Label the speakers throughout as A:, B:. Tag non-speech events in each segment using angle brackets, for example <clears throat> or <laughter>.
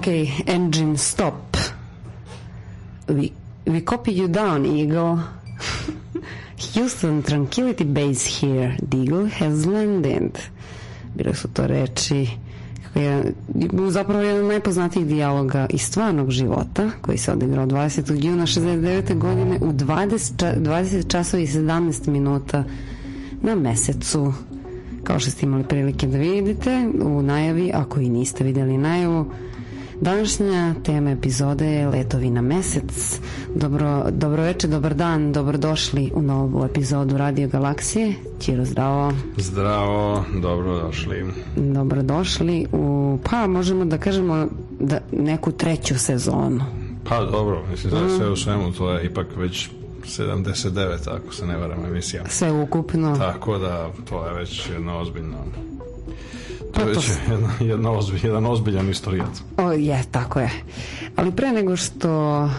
A: ok, engine stop. We, we copy you down, Eagle. <laughs> Houston, Tranquility Base here. The Eagle has landed. Bile su to reči kako je zapravo jedan od najpoznatijih dijaloga iz stvarnog života koji se odigrao 20. juna 69. godine u 20, 20 časova i 17 minuta na mesecu kao što ste imali prilike da vidite u najavi, ako i niste videli najavu Današnja tema epizode je letovi na mesec. Dobro, dobro dobroveče, dobar dan, dobrodošli u novu epizodu Radio Galaksije. Ćiro, zdravo.
B: Zdravo, dobrodošli.
A: Dobrodošli u, pa možemo da kažemo, da neku treću sezonu.
B: Pa dobro, mislim, znači sve u svemu, to je ipak već 79, ako se ne varam, emisija.
A: Sve
B: ukupno. Tako da, to je već
A: jedno ozbiljno
B: To je jedna, jedna ozbilj, jedan ozbiljan istorijat. O,
A: je, tako je. Ali pre nego što uh,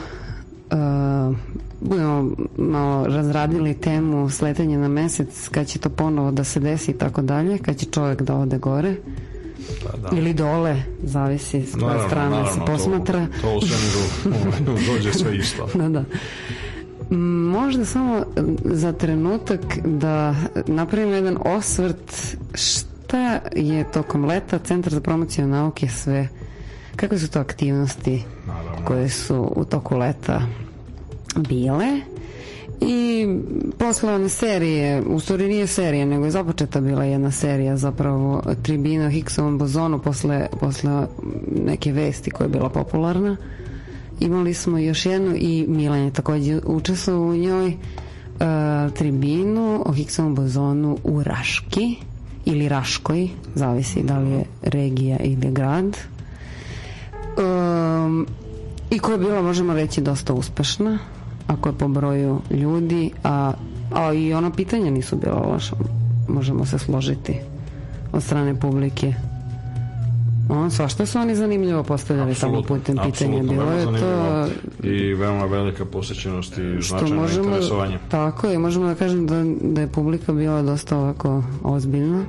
A: budemo malo razradili temu sletanje na mesec, kad će to ponovo da se desi i tako dalje, kad će čovjek da ode gore, Pa, da. Ili dole, zavisi s koje strane naravno, se posmatra. To, to
B: u svemiru dođe sve isto. <laughs> da, da.
A: Možda samo za trenutak da napravimo jedan osvrt šta leta je tokom leta Centar za promociju nauke sve kakve su to aktivnosti Naravno. koje su u toku leta bile i posle one serije u stvari nije serija nego je započeta bila jedna serija zapravo tribina Higgsovom bozonu posle, posle neke vesti koja je bila popularna imali smo još jednu i Milan je takođe učestvovao u njoj uh, tribinu o Higgsovom bozonu u Raški ili Raškoj, zavisi da li je regija ili grad. Um, I koja je bila, možemo reći, dosta uspešna, ako je po broju ljudi, a, a i ona pitanja nisu bila loša, možemo se složiti od strane publike. On, svašta su oni zanimljivo postavljali samo putem pitanja. Bilo je to...
B: I veoma velika posjećenost i značajno možemo, interesovanje.
A: Tako
B: je,
A: možemo da kažem da, da je publika bila dosta ovako ozbiljna.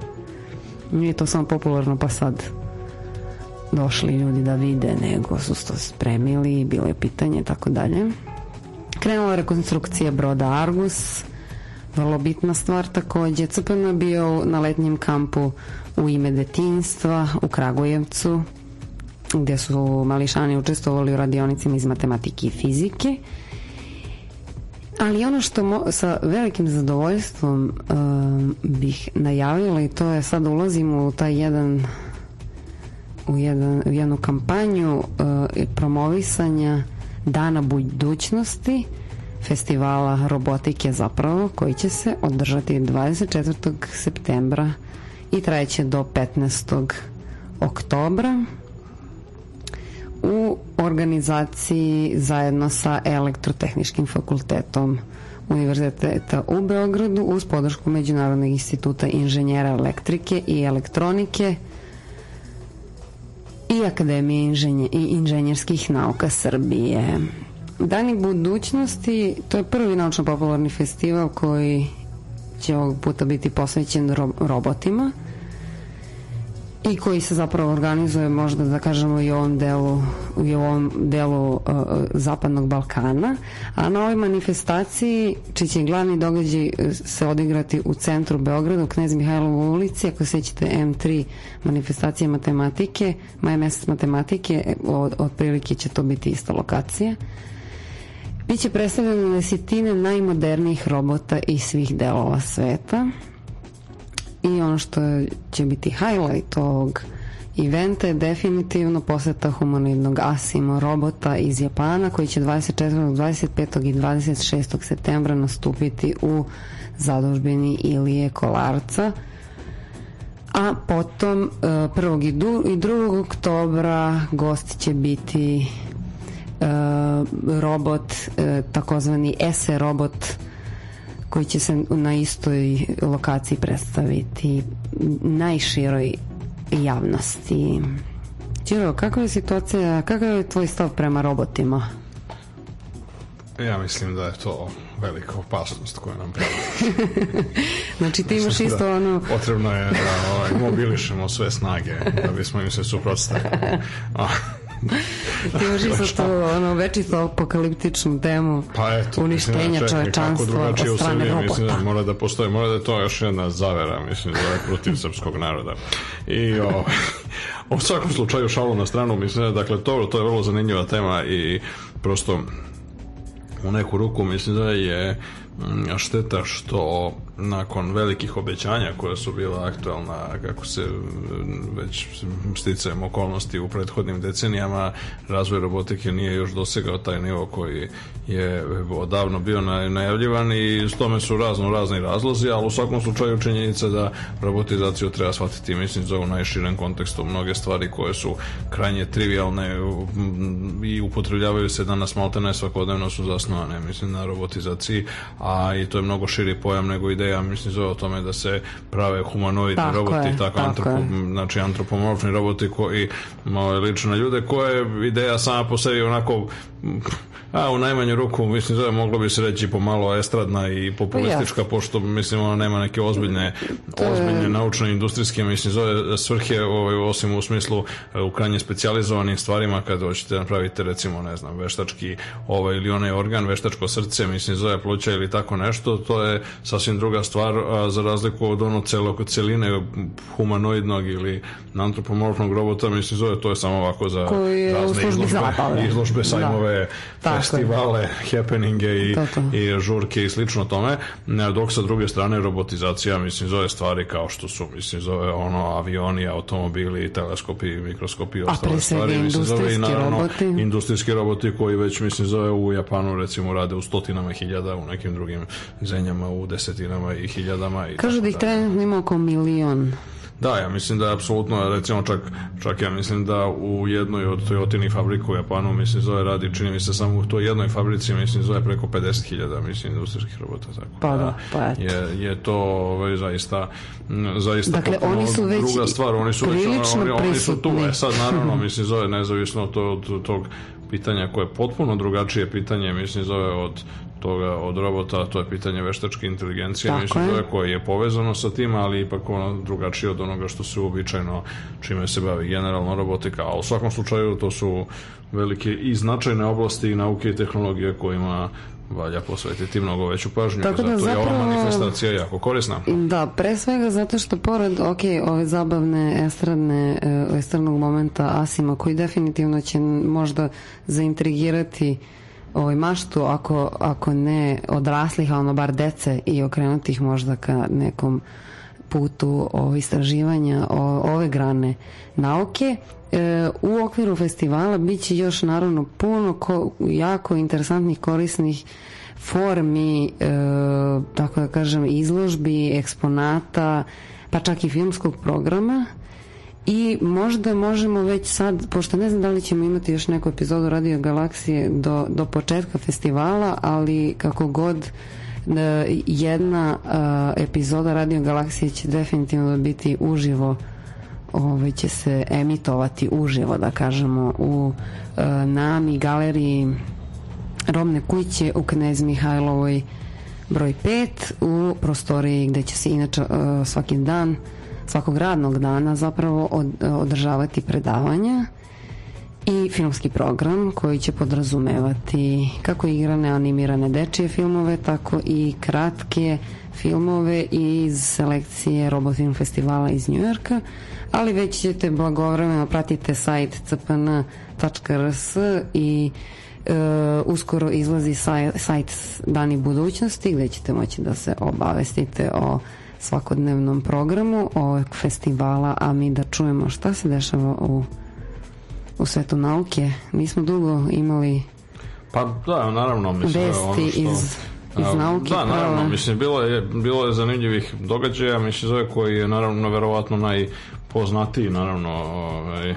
A: Nije to samo popularno pa sad došli ljudi da vide, nego su to spremili, bilo je pitanje i tako dalje. Krenula rekonstrukcija broda Argus, vrlo bitna stvar takođe. CPM bio na letnjem kampu u ime detinstva u Kragujevcu gde su mališani učestvovali u radionicima iz matematike i fizike ali ono što mo, sa velikim zadovoljstvom um, bih najavila i to je sad ulazimo u taj jedan u, jedan, u jednu kampanju uh, promovisanja dana budućnosti festivala robotike zapravo koji će se održati 24. septembra i trajeće do 15. oktobra u organizaciji zajedno sa Elektrotehničkim fakultetom Univerziteta u Beogradu uz podršku Međunarodnog instituta inženjera elektrike i elektronike i Akademije inženje, i inženjerskih nauka Srbije. Dani budućnosti, to je prvi naučno-popularni festival koji će ovog puta biti posvećen ro robotima i koji se zapravo organizuje možda da kažemo i u ovom delu u ovom delu uh, Zapadnog Balkana, a na ovoj manifestaciji čiji će glavni događaj uh, se odigrati u centru Beograda u Knez Mihajlovoj ulici, ako sećate M3 manifestacije matematike, maj mesec matematike, od, otprilike će to biti ista lokacija. Uh, Biće predstavljeno desetine najmodernijih robota iz svih delova sveta i ono što će biti highlight ovog eventa je definitivno poseta humanoidnog Asimo robota iz Japana koji će 24. 25. i 26. septembra nastupiti u zadužbini Ilije Kolarca a potom 1. E, i 2. oktobra gost će biti Eh, robot, eh, takozvani SE robot koji će se na istoj lokaciji predstaviti najširoj javnosti. Ćiro, kakva je situacija, kakav je tvoj stav prema robotima?
B: Ja mislim da je to velika opasnost koja nam prelazi.
A: <laughs> znači ti imaš da isto da, ono... Potrebno
B: je da ovaj, mobilišemo sve snage da bismo im se suprotstavili. <laughs>
A: <laughs> Ti užiš sa tu ono, večito apokaliptičnu temu pa eto, uništenja mislim, znači, čovečanstva od strane robota.
B: Mislim, da mora da postoje, mora da je to još jedna zavera, mislim, da je protiv srpskog naroda. I o, o <laughs> svakom slučaju šalu na stranu, mislim, dakle, to, to je vrlo zanimljiva tema i prosto u neku ruku mislim da je mm, šteta što nakon velikih obećanja koja su bila aktualna kako se već sticajem okolnosti u prethodnim decenijama razvoj robotike nije još dosegao taj nivo koji je odavno bio najavljivan i s tome su razno razni razlozi, ali u svakom slučaju činjenica da robotizaciju treba shvatiti mislim za u najširem kontekstu mnoge stvari koje su krajnje trivialne i upotrebljavaju se danas maltene svakodnevno su zasnovane mislim na robotizaciji, a i to je mnogo širi pojam nego i ide, ja mislim, zove o tome da se prave humanoidni tako roboti, je, tako, tako antropo, znači antropomorfni roboti koji malo ovaj, lično na ljude, je ideja sama po sebi onako A u najmanju ruku, mislim, zove, moglo bi se reći pomalo estradna i populistička, pa pošto, mislim, ona nema neke ozbiljne, ozbiljne naučne industrijske, mislim, zove svrhe, ovaj, osim u smislu eh, u krajnje specializovanim stvarima, kad hoćete napraviti, recimo, ne znam, veštački ovaj ili onaj organ, veštačko srce, mislim, zove pluća ili tako nešto, to je sasvim druga stvar, a, za razliku od ono celog celine humanoidnog ili antropomorfnog robota, mislim, zove, to je samo ovako za razne izložbe, zapale. izložbe da. sajmove, da festivale, happeninge i, to, to. i žurke i slično tome, dok sa druge strane robotizacija, mislim, zove stvari kao što su, mislim, zove ono avioni, automobili, teleskopi, mikroskopi i ostale stvari, mislim,
A: zove i naravno roboti. industrijski
B: roboti koji već, mislim, zove u Japanu, recimo, rade u stotinama hiljada, u nekim drugim zemljama u desetinama i hiljadama. I
A: Kažu
B: da ih trenutno ima oko milion Da, ja mislim da je apsolutno, recimo čak, čak ja mislim da u jednoj od Toyotinih fabrika u Japanu, mislim, zove radi, čini mi se samo u toj jednoj fabrici, mislim, zove preko 50.000, mislim, industrijskih robota. Tako. Pa da, da, pa eto. Je, je to ovaj, zaista,
A: zaista dakle, potpuno
B: oni su
A: već druga stvar,
B: oni su
A: već, oni, oni su
B: tu, e sad naravno, <laughs> mislim, zove nezavisno to, od tog pitanja koje je potpuno drugačije pitanje, mislim, zove od toga od robota, to je pitanje veštačke inteligencije, Tako mislim je. koje je povezano sa tim, ali ipak ono drugačije od onoga što se uobičajeno čime se bavi generalno robotika, a u svakom slučaju to su velike i značajne oblasti nauke i tehnologije kojima valja posvetiti mnogo veću pažnju. Tako da, zato zapravo, je ova manifestacija jako korisna.
A: Da, pre svega zato što pored, ok, ove zabavne estradne, e, estradnog momenta Asima, koji definitivno će možda zaintrigirati uh, ovaj, maštu, ako, ako ne odraslih, a ono bar dece i okrenuti ih možda ka nekom putu o ovaj, istraživanja o, ove grane nauke. E, u okviru festivala biće još naravno puno ko, jako interesantnih korisnih formi, e, tako da kažem, izložbi, eksponata, pa čak i filmskog programa i možda možemo već sad, pošto ne znam da li ćemo imati još neku epizodu Radio Galaksije do, do početka festivala, ali kako god e, jedna e, epizoda Radio Galaksije će definitivno biti uživo ovaj će se emitovati uživo da kažemo u e, nami galeriji Romne kuće u Knez Mihajlovoj broj 5 u prostoriji gde će se inače uh, svaki dan uh, svakog radnog dana zapravo od, održavati predavanja i filmski program koji će podrazumevati kako igrane animirane dečije filmove, tako i kratke filmove iz selekcije Robot Film Festivala iz Njujorka, ali već ćete blagovremeno pratite sajt cpn.rs i e, uskoro izlazi saj, sajt Dani budućnosti gde ćete moći da se obavestite o svakodnevnom programu ovog festivala, a mi da čujemo šta se dešava u, u svetu nauke. Mi smo dugo imali pa da, naravno, mislim, vesti ono što... iz iz da, nauke. Da,
B: naravno, mislim, bilo je, bilo je zanimljivih događaja, mislim, zove koji je naravno verovatno najpoznatiji, naravno, ovaj,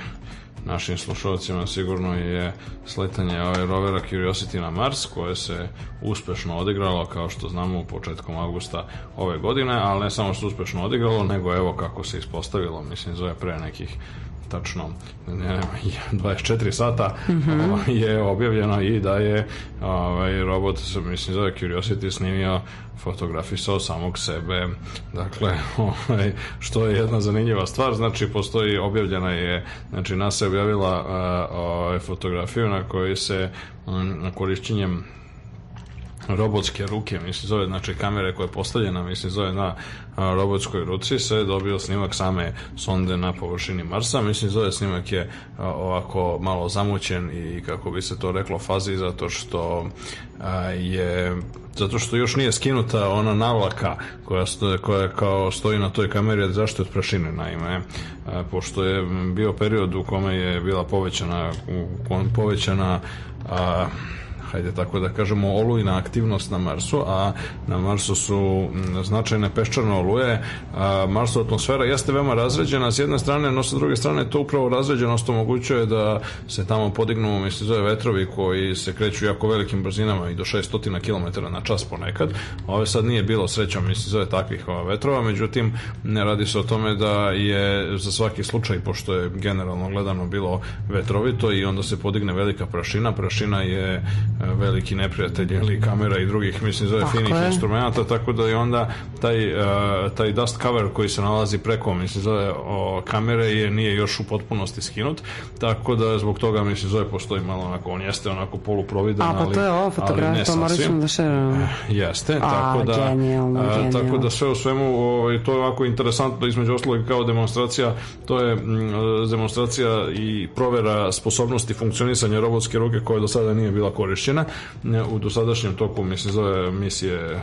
B: našim slušalcima sigurno je sletanje ovaj rovera Curiosity na Mars koje se uspešno odigralo kao što znamo u početkom avgusta ove godine, ali ne samo se uspešno odigralo, nego evo kako se ispostavilo, mislim zove pre nekih tačno ne, 24 <laughs> sata mm -hmm. je objavljeno i da je ovaj robot mislim da Curiosity snimio fotografisao samog sebe dakle <laughs> ovaj, što je jedna zanimljiva stvar znači postoji objavljena je znači NASA je objavila eh, ovaj, fotografiju na kojoj se mm, na korišćenjem robotske ruke, mislim zove, znači kamere koja je postavljena, mislim zove na robotskoj ruci, se je dobio snimak same sonde na površini Marsa, mislim zove snimak je ovako malo zamućen i kako bi se to reklo fazi zato što je zato što još nije skinuta ona navlaka koja, stoje, koja kao stoji na toj kameri zašto od prašine naime pošto je bio period u kome je bila povećana, povećana a, hajde tako da kažemo, olujna aktivnost na Marsu, a na Marsu su značajne peščane oluje. Marsova atmosfera jeste veoma razređena s jedne strane, no sa druge strane to upravo razređenost omogućuje da se tamo podignu, mislim, zove vetrovi koji se kreću jako velikim brzinama i do 600 km na čas ponekad. Ove sad nije bilo sreća, mislim, zove takvih vetrova, međutim, ne radi se o tome da je za svaki slučaj, pošto je generalno gledano bilo vetrovito i onda se podigne velika prašina, prašina je e, veliki neprijatelj ili mhm. kamera i drugih mislim zove tako finih je. instrumenta tako da i onda taj, e, taj dust cover koji se nalazi preko mislim zove o, kamere je nije još u potpunosti skinut tako da zbog toga mislim zove postoji malo onako on jeste onako poluprovidan ali, A pa to
A: je
B: ova fotografija
A: to morat ćemo da šerujemo e, jeste A, tako da genijalno,
B: genijalno. tako da sve u svemu ovaj, to je ovako interesantno između ostalog kao demonstracija to je demonstracija i provera sposobnosti funkcionisanja robotske ruke koja do sada nije bila korišćena korišćena e, u dosadašnjem toku, mislim, zove misije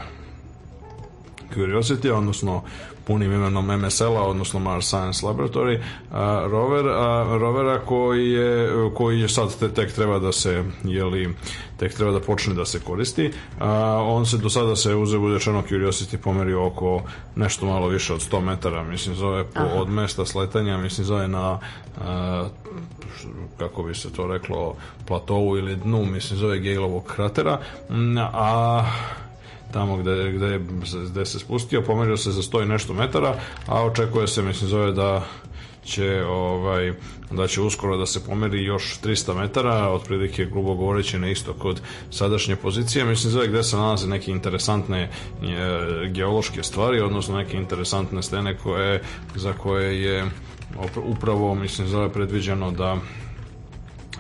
B: Curiosity, odnosno punim imenom MSL-a, odnosno Mars Science Laboratory, a, rover, a, rovera koji je, koji je sad te, tek treba da se, jeli, tek treba da počne da se koristi. A, on se do sada se uze bude rečeno Curiosity pomerio oko nešto malo više od 100 metara, mislim zove po, Aha. od mesta sletanja, mislim zove na a, kako bi se to reklo platovu ili dnu, mislim zove Galeovog kratera, a tamo gde, gde, gde se spustio, pomerio se za 100 i nešto metara, a očekuje se, mislim, zove da će ovaj da će uskoro da se pomeri još 300 metara, otprilike grubo govoreći na isto kod sadašnje pozicije, mislim zove gde se nalaze neke interesantne e, geološke stvari, odnosno neke interesantne stene koje, za koje je upravo mislim zove predviđeno da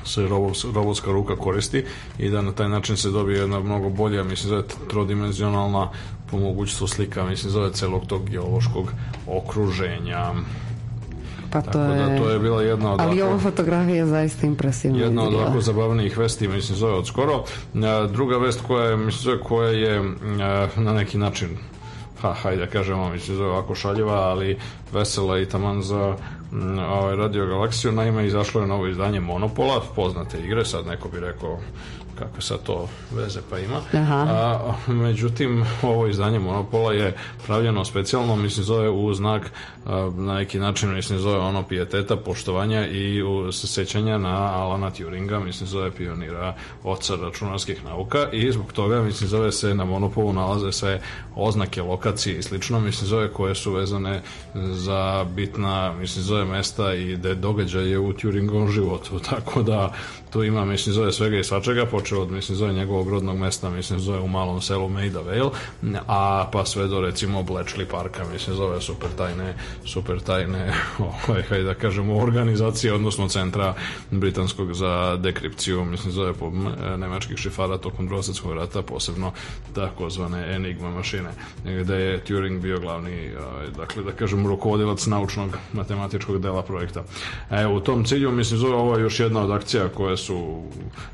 B: se robotska ruka koristi i da na taj način se dobije jedna mnogo bolja, mislim, zove trodimenzionalna po mogućstvu slika, mislim, zove celog tog geološkog okruženja. Pa to Tako da je... da to je bila jedna
A: od... Ali ova fotografija je zaista impresivna.
B: Jedna od
A: ovako zabavnijih
B: vesti, mislim, zove od skoro. Druga vest koja je, mislim, zove, koja je na neki način, ha, hajde, da kažemo, mislim, zove ovako šaljiva, ali vesela i taman za ovaj, Radio Galaksiju, naime izašlo je novo izdanje Monopola, poznate igre, sad neko bi rekao kako sa to veze pa ima. Aha. A, međutim, ovo izdanje Monopola je pravljeno specijalno, mislim, zove u znak na neki način, mislim, zove ono pijeteta, poštovanja i sećanja na Alana Turinga, mislim, zove pionira oca računarskih nauka i zbog toga, mislim, zove se na Monopolu nalaze sve oznake, lokacije i slično, mislim, zove koje su vezane za bitna, mislim, zove mesta i da događaje u Turingovom životu, <laughs> tako da tu ima, mislim, zove svega i svačega, počeo od, mislim, zove njegovog rodnog mesta, mislim, zove u malom selu Maida Vale, a pa sve do, recimo, Blečli parka, mislim, zove super tajne, super tajne, <laughs> ovaj, hajde da kažemo, organizacije, odnosno centra britanskog za dekripciju, mislim, zove po nemačkih šifara tokom drugog svetskog rata, posebno takozvane enigma mašine, gde je Turing bio glavni, ovaj, dakle, da kažem, rukovodilac naučnog matematičkog dela projekta. Evo, u tom cilju, mislim, zove ovo je još jedna od akcija koje su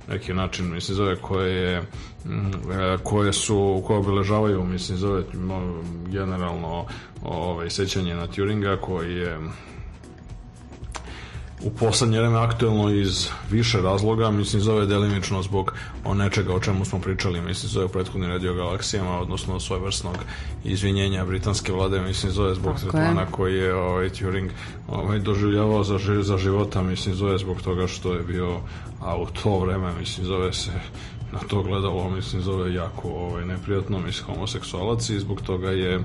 B: neki način, mislim, zove koje mm, e, koje su koje obeležavaju, mislim, zove generalno ovaj, sećanje na Turinga koji je u poslednje vreme aktuelno iz više razloga, mislim zove delimično zbog nečega o čemu smo pričali, mislim zove u prethodnim galaksijama, odnosno svojevrsnog izvinjenja britanske vlade, mislim zove zbog Tako tretmana koji je ovaj, Turing ovaj, doživljavao za, za života, mislim zove zbog toga što je bio, a u to vreme, mislim zove se na to gledalo, mislim, zove jako ovaj, neprijatno, mislim, homoseksualac i zbog toga je,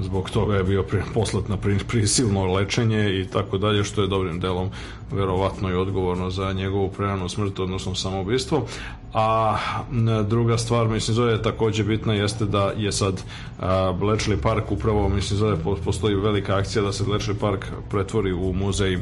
B: zbog toga je bio poslat na prisilno lečenje i tako dalje, što je dobrim delom verovatno i odgovorno za njegovu preranu smrt, odnosno samobistvo. A druga stvar, mislim, zove je takođe bitna, jeste da je sad a, Bletchley Park upravo, mislim, zove postoji velika akcija da se Bletchley Park pretvori u muzej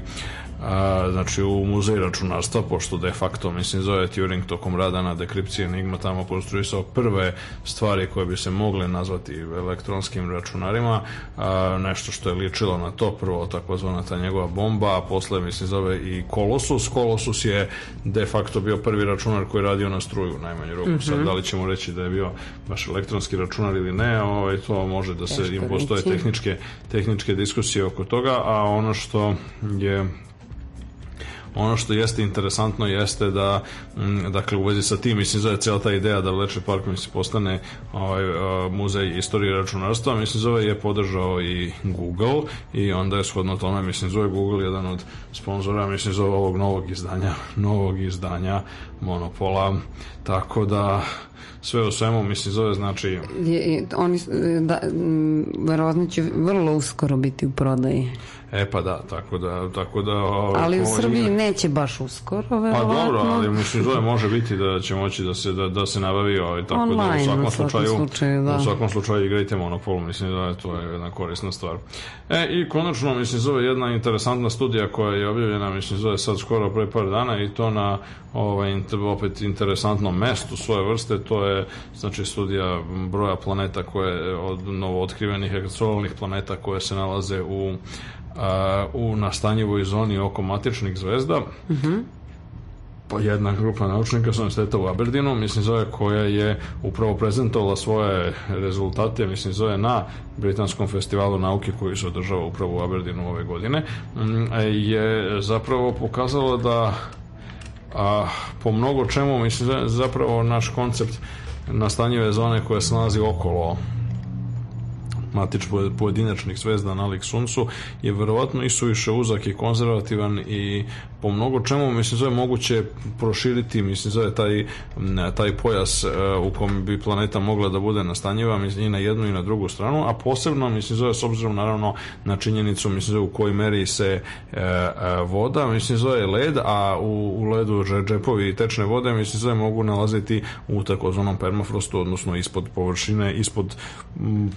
B: a, znači u muzej računarstva, pošto de facto, mislim, zove Turing tokom rada na dekripciji Enigma tamo konstruisao prve stvari koje bi se mogle nazvati elektronskim računarima, a, nešto što je ličilo na to, prvo takozvana ta njegova bomba, a posle, mislim, zove i Kolosus. Kolosus je de facto bio prvi računar koji radio na struju, najmanju ruku. Mm -hmm. Sad, mhm. da li ćemo reći da je bio baš elektronski računar ili ne, ovaj, to može da se, im postoje tehničke, tehničke diskusije oko toga, a ono što je Ono što jeste interesantno jeste da Mm, dakle u vezi sa tim mislim da je cijela ta ideja da Vlečer park se postane ovaj, muzej istorije računarstva mislim zove je podržao i Google i onda je shodno tome mislim zove Google jedan od sponzora mislim zove ovog novog izdanja <laughs> novog izdanja Monopola tako da sve u svemu mislim zove znači
A: je, oni
B: da, mm,
A: verovatno će vrlo uskoro biti u prodaji
B: E pa da, tako da... Tako da
A: ovaj, ali u Srbiji je... neće baš uskoro, verovatno. Pa
B: dobro, ali mislim zove, znači, može biti da će moći da se, da, da se nabavi ovaj, tako Online, da u svakom, u slučaju, slučaju da. da. u svakom slučaju igrajte monopol, mislim da je to jedna korisna stvar. E, i konačno, mislim, zove jedna interesantna studija koja je objavljena, mislim, zove sad skoro pre par dana i to na ovaj, opet interesantnom mestu svoje vrste, to je, znači, studija broja planeta koje, od novo otkrivenih ekstrolnih planeta koje se nalaze u, a, u nastanjivoj zoni oko matičnih zvezda. Mhm. Mm Pa jedna grupa naučnika sa univerziteta u Aberdeenu, mislim zove, koja je upravo prezentovala svoje rezultate, mislim zove, na Britanskom festivalu nauke koji se održava upravo u Aberdeenu ove godine, mm, je zapravo pokazala da a, po mnogo čemu, mislim, zapravo naš koncept nastanjive zone koja se nalazi okolo matič pojedinačnih zvezda na lik suncu je verovatno i suviše uzak i konzervativan i po mnogo čemu mislim zove moguće proširiti mislim zove taj, taj pojas e, u kom bi planeta mogla da bude nastanjiva mislim, i na jednu i na drugu stranu a posebno mislim zove s obzirom naravno na činjenicu mislim zove u kojoj meri se e, e voda mislim zove led a u, u ledu džepovi tečne vode mislim zove mogu nalaziti u takozvanom permafrostu odnosno ispod površine ispod m,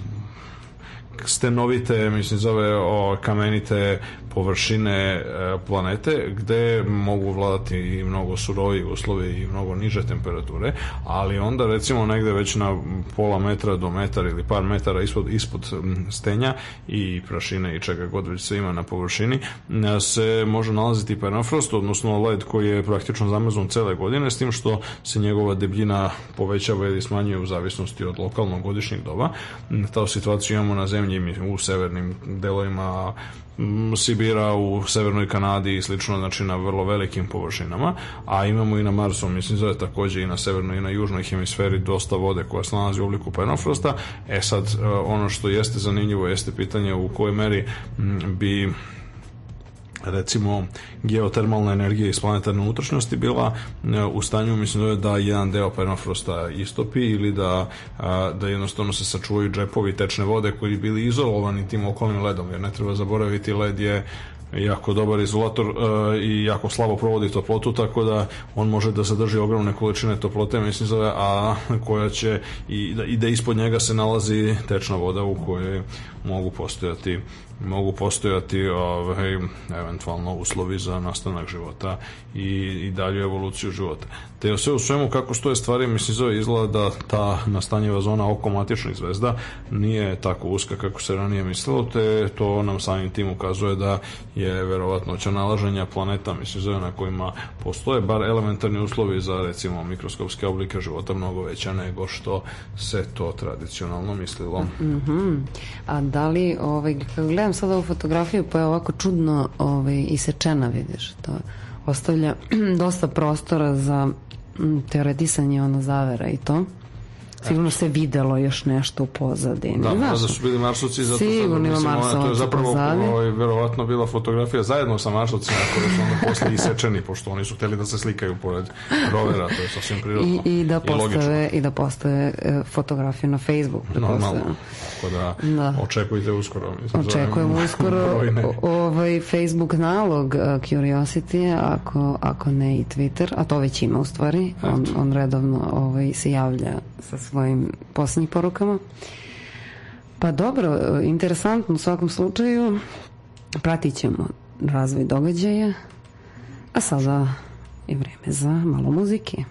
B: stenovite, mislim zove o kamenite površine e, planete gde mogu vladati i mnogo surovi uslovi i mnogo niže temperature, ali onda recimo negde već na pola metra do metar ili par metara ispod, ispod stenja i prašine i čega god već se ima na površini e, se može nalaziti permafrost, odnosno led koji je praktično zamrznut cele godine s tim što se njegova debljina povećava ili smanjuje u zavisnosti od lokalnog godišnjeg doba. Ta situacija imamo na zemlji zemlji, u severnim delovima mm, Sibira, u Severnoj Kanadi i slično, znači na vrlo velikim površinama, a imamo i na Marsu, mislim da je takođe i na severnoj i na južnoj hemisferi dosta vode koja se nalazi u obliku permafrosta. E sad, e, ono što jeste zanimljivo jeste pitanje u kojoj meri mm, bi recimo geotermalna energija iz planetarne unutrašnjosti bila e, u stanju mislim da, da jedan deo permafrosta istopi ili da, da jednostavno se sačuvaju džepovi tečne vode koji bili izolovani tim okolnim ledom jer ne treba zaboraviti led je jako dobar izolator uh, i jako slabo provodi toplotu, tako da on može da zadrži ogromne količine toplote, mislim zove, a koja će i da, i da ispod njega se nalazi tečna voda u kojoj mogu postojati mogu postojati ovaj, eventualno uslovi za nastanak života i, i dalju evoluciju života. Te sve u svemu kako stoje stvari, mislim zove izgleda da ta nastanjiva zona oko matičnih zvezda nije tako uska kako se ranije mislilo, te to nam samim tim ukazuje da je verovatno verovatnoća nalaženja planeta, mislim zove na kojima postoje bar elementarni uslovi za recimo mikroskopske oblike života mnogo veća nego što se to tradicionalno mislilo.
A: Mm -hmm. A, Da li, ovaj, gledam sad ovu fotografiju, pa je ovako čudno ovaj, isečena, vidiš. To ostavlja <clears throat> dosta prostora za mm, teoretisanje ono zavera i to. Sigurno se videlo još nešto u pozadini.
B: Da, Znaš, da su bili marsovci, zato što da mislim, ona, to je zapravo ovaj, verovatno bila fotografija zajedno sa marsovcima, koji su onda posle <laughs> isečeni, pošto oni su hteli da se slikaju pored rovera, to je sasvim prirodno. I, i da postave, i,
A: i da postave e, fotografiju na Facebook.
B: Normalno, tako da, da, očekujte uskoro. Mislim, Očekujemo
A: <laughs> uskoro <laughs> ovaj Facebook nalog e, Curiosity, ako, ako ne i Twitter, a to već ima u stvari, on, on redovno ovaj, se javlja sa svojim poslednjim porukama. Pa dobro, interesantno u svakom slučaju. Pratit ćemo razvoj događaja, a sada je vreme za malo muzike.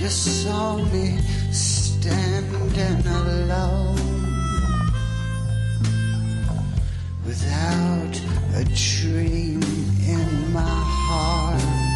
A: You saw me standing alone without
C: a dream in my heart.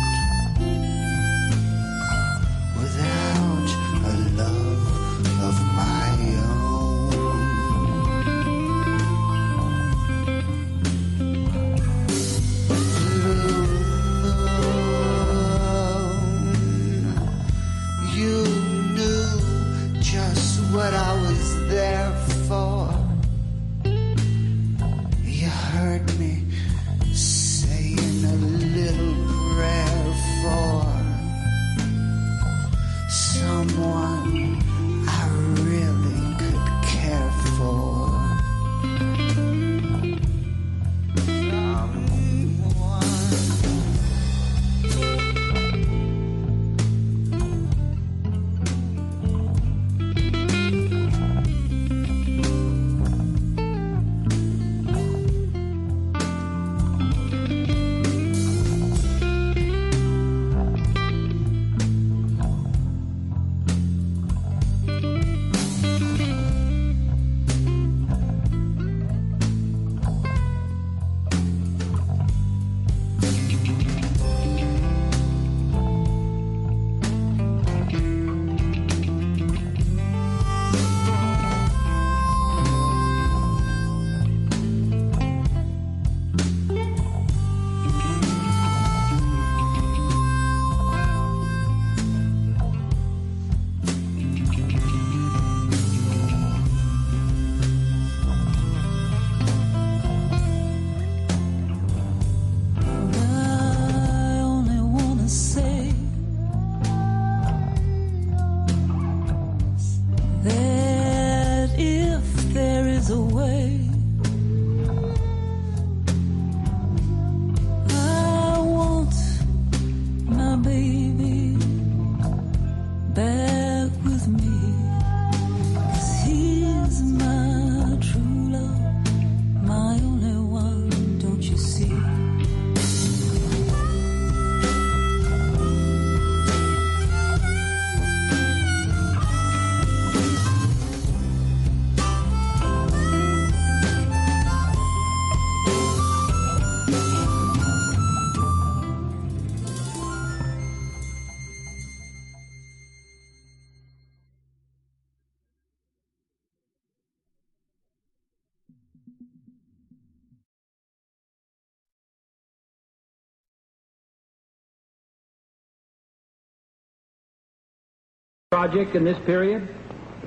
C: project in this period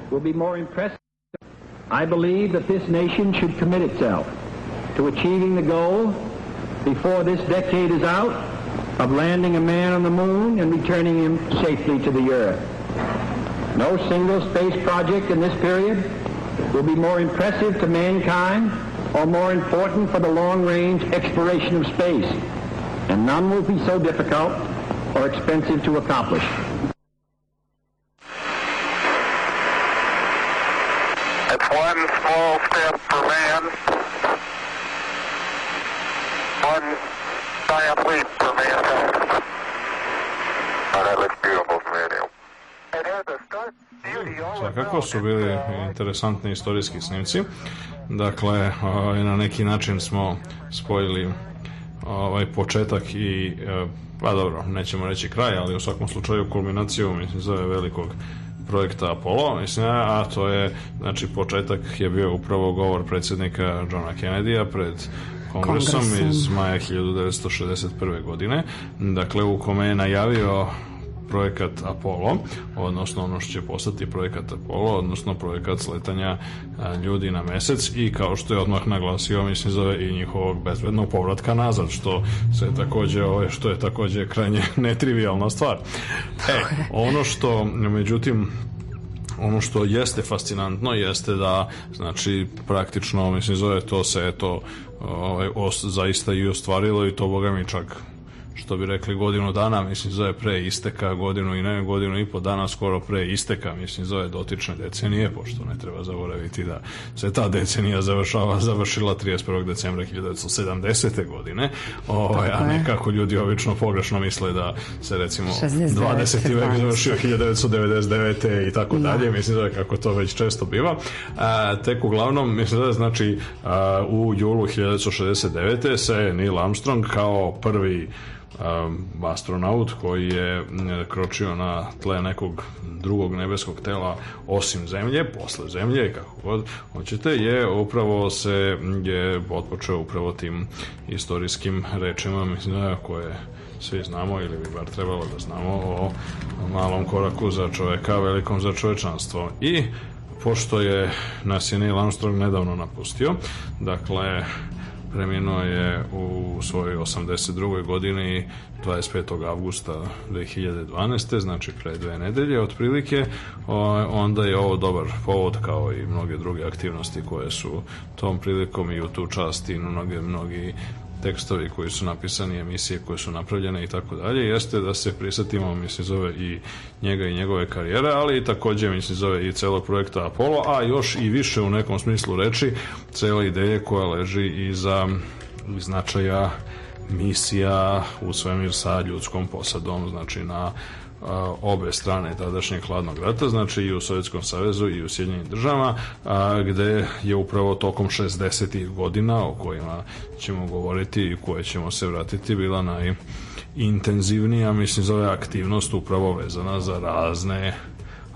C: will be more impressive. I believe that this nation should commit itself to achieving the goal before this decade is out of landing a man on the moon and returning him safely to the earth. No single space project in this period will be more impressive to mankind or more important for the long-range exploration of space, and none will be so difficult or expensive to accomplish. 12 step for man, one giant leap for mankind. Oh, that looks beautiful from hmm. here, Svakako su bili uh, interesantni istorijski snimci. Dakle, na neki način smo spojili ovaj početak i e, pa dobro, nećemo reći kraj, ali u svakom slučaju kulminaciju mislim zove velikog projekta Apollo, mislim, a to je, znači, početak je bio upravo govor predsednika Johna Kennedy-a pred kongresom, kongresom iz maja 1961. godine, dakle u kome je najavio projekat Apollo, odnosno ono što će postati projekat Apollo, odnosno projekat sletanja e, ljudi na mesec i kao što je odmah naglasio, mislim zove i njihovog bezbednog povratka nazad, što se takođe, ove, ovaj, što je takođe krajnje <laughs> netrivialna stvar. E, ono što, međutim, ono što jeste fascinantno jeste da znači praktično mislim zove to se eto ovaj, os, zaista i ostvarilo i to boga mi čak što bi rekli godinu dana, mislim zove pre isteka, godinu i ne, godinu i po dana skoro pre isteka, mislim zove dotične decenije, pošto ne treba zaboraviti da se ta decenija završava, završila 31. decembra 1970. godine, ovaj, a nekako ljudi obično pogrešno misle da se recimo 69, 20. vek završio 1999. i tako da. dalje, mislim zove kako to već često biva, a, tek uglavnom, mislim zove, znači a, u julu 1969. se Neil Armstrong kao prvi um, astronaut koji je e, kročio na tle nekog drugog nebeskog tela osim zemlje, posle zemlje, kako god hoćete, je upravo se je otpočeo upravo tim istorijskim rečima, mislim, da, koje svi znamo ili bi bar trebalo da znamo o malom koraku za čoveka, velikom za čovečanstvo. I pošto je nas je Neil Armstrong nedavno napustio, dakle preminuo je u svojoj 82. godini 25. avgusta 2012. znači pre dve nedelje otprilike onda je ovo dobar povod kao i mnoge druge aktivnosti koje su tom prilikom i u tu čast i mnoge mnogi tekstovi koji su napisani, emisije koje su napravljene i tako dalje, jeste da se prisetimo, mislim, zove i njega i njegove karijere, ali i takođe, mislim, zove i celog projekta Apollo, a još i više u nekom smislu reči, cela ideje koja leži iza značaja misija u svemir sa ljudskom posadom, znači na a, obe strane tadašnjeg hladnog rata, znači i u Sovjetskom savezu i u Sjedinjenim državama, a, gde je upravo tokom 60. godina o kojima ćemo govoriti i koje ćemo se vratiti bila najintenzivnija, mislim, zove aktivnost upravo vezana za razne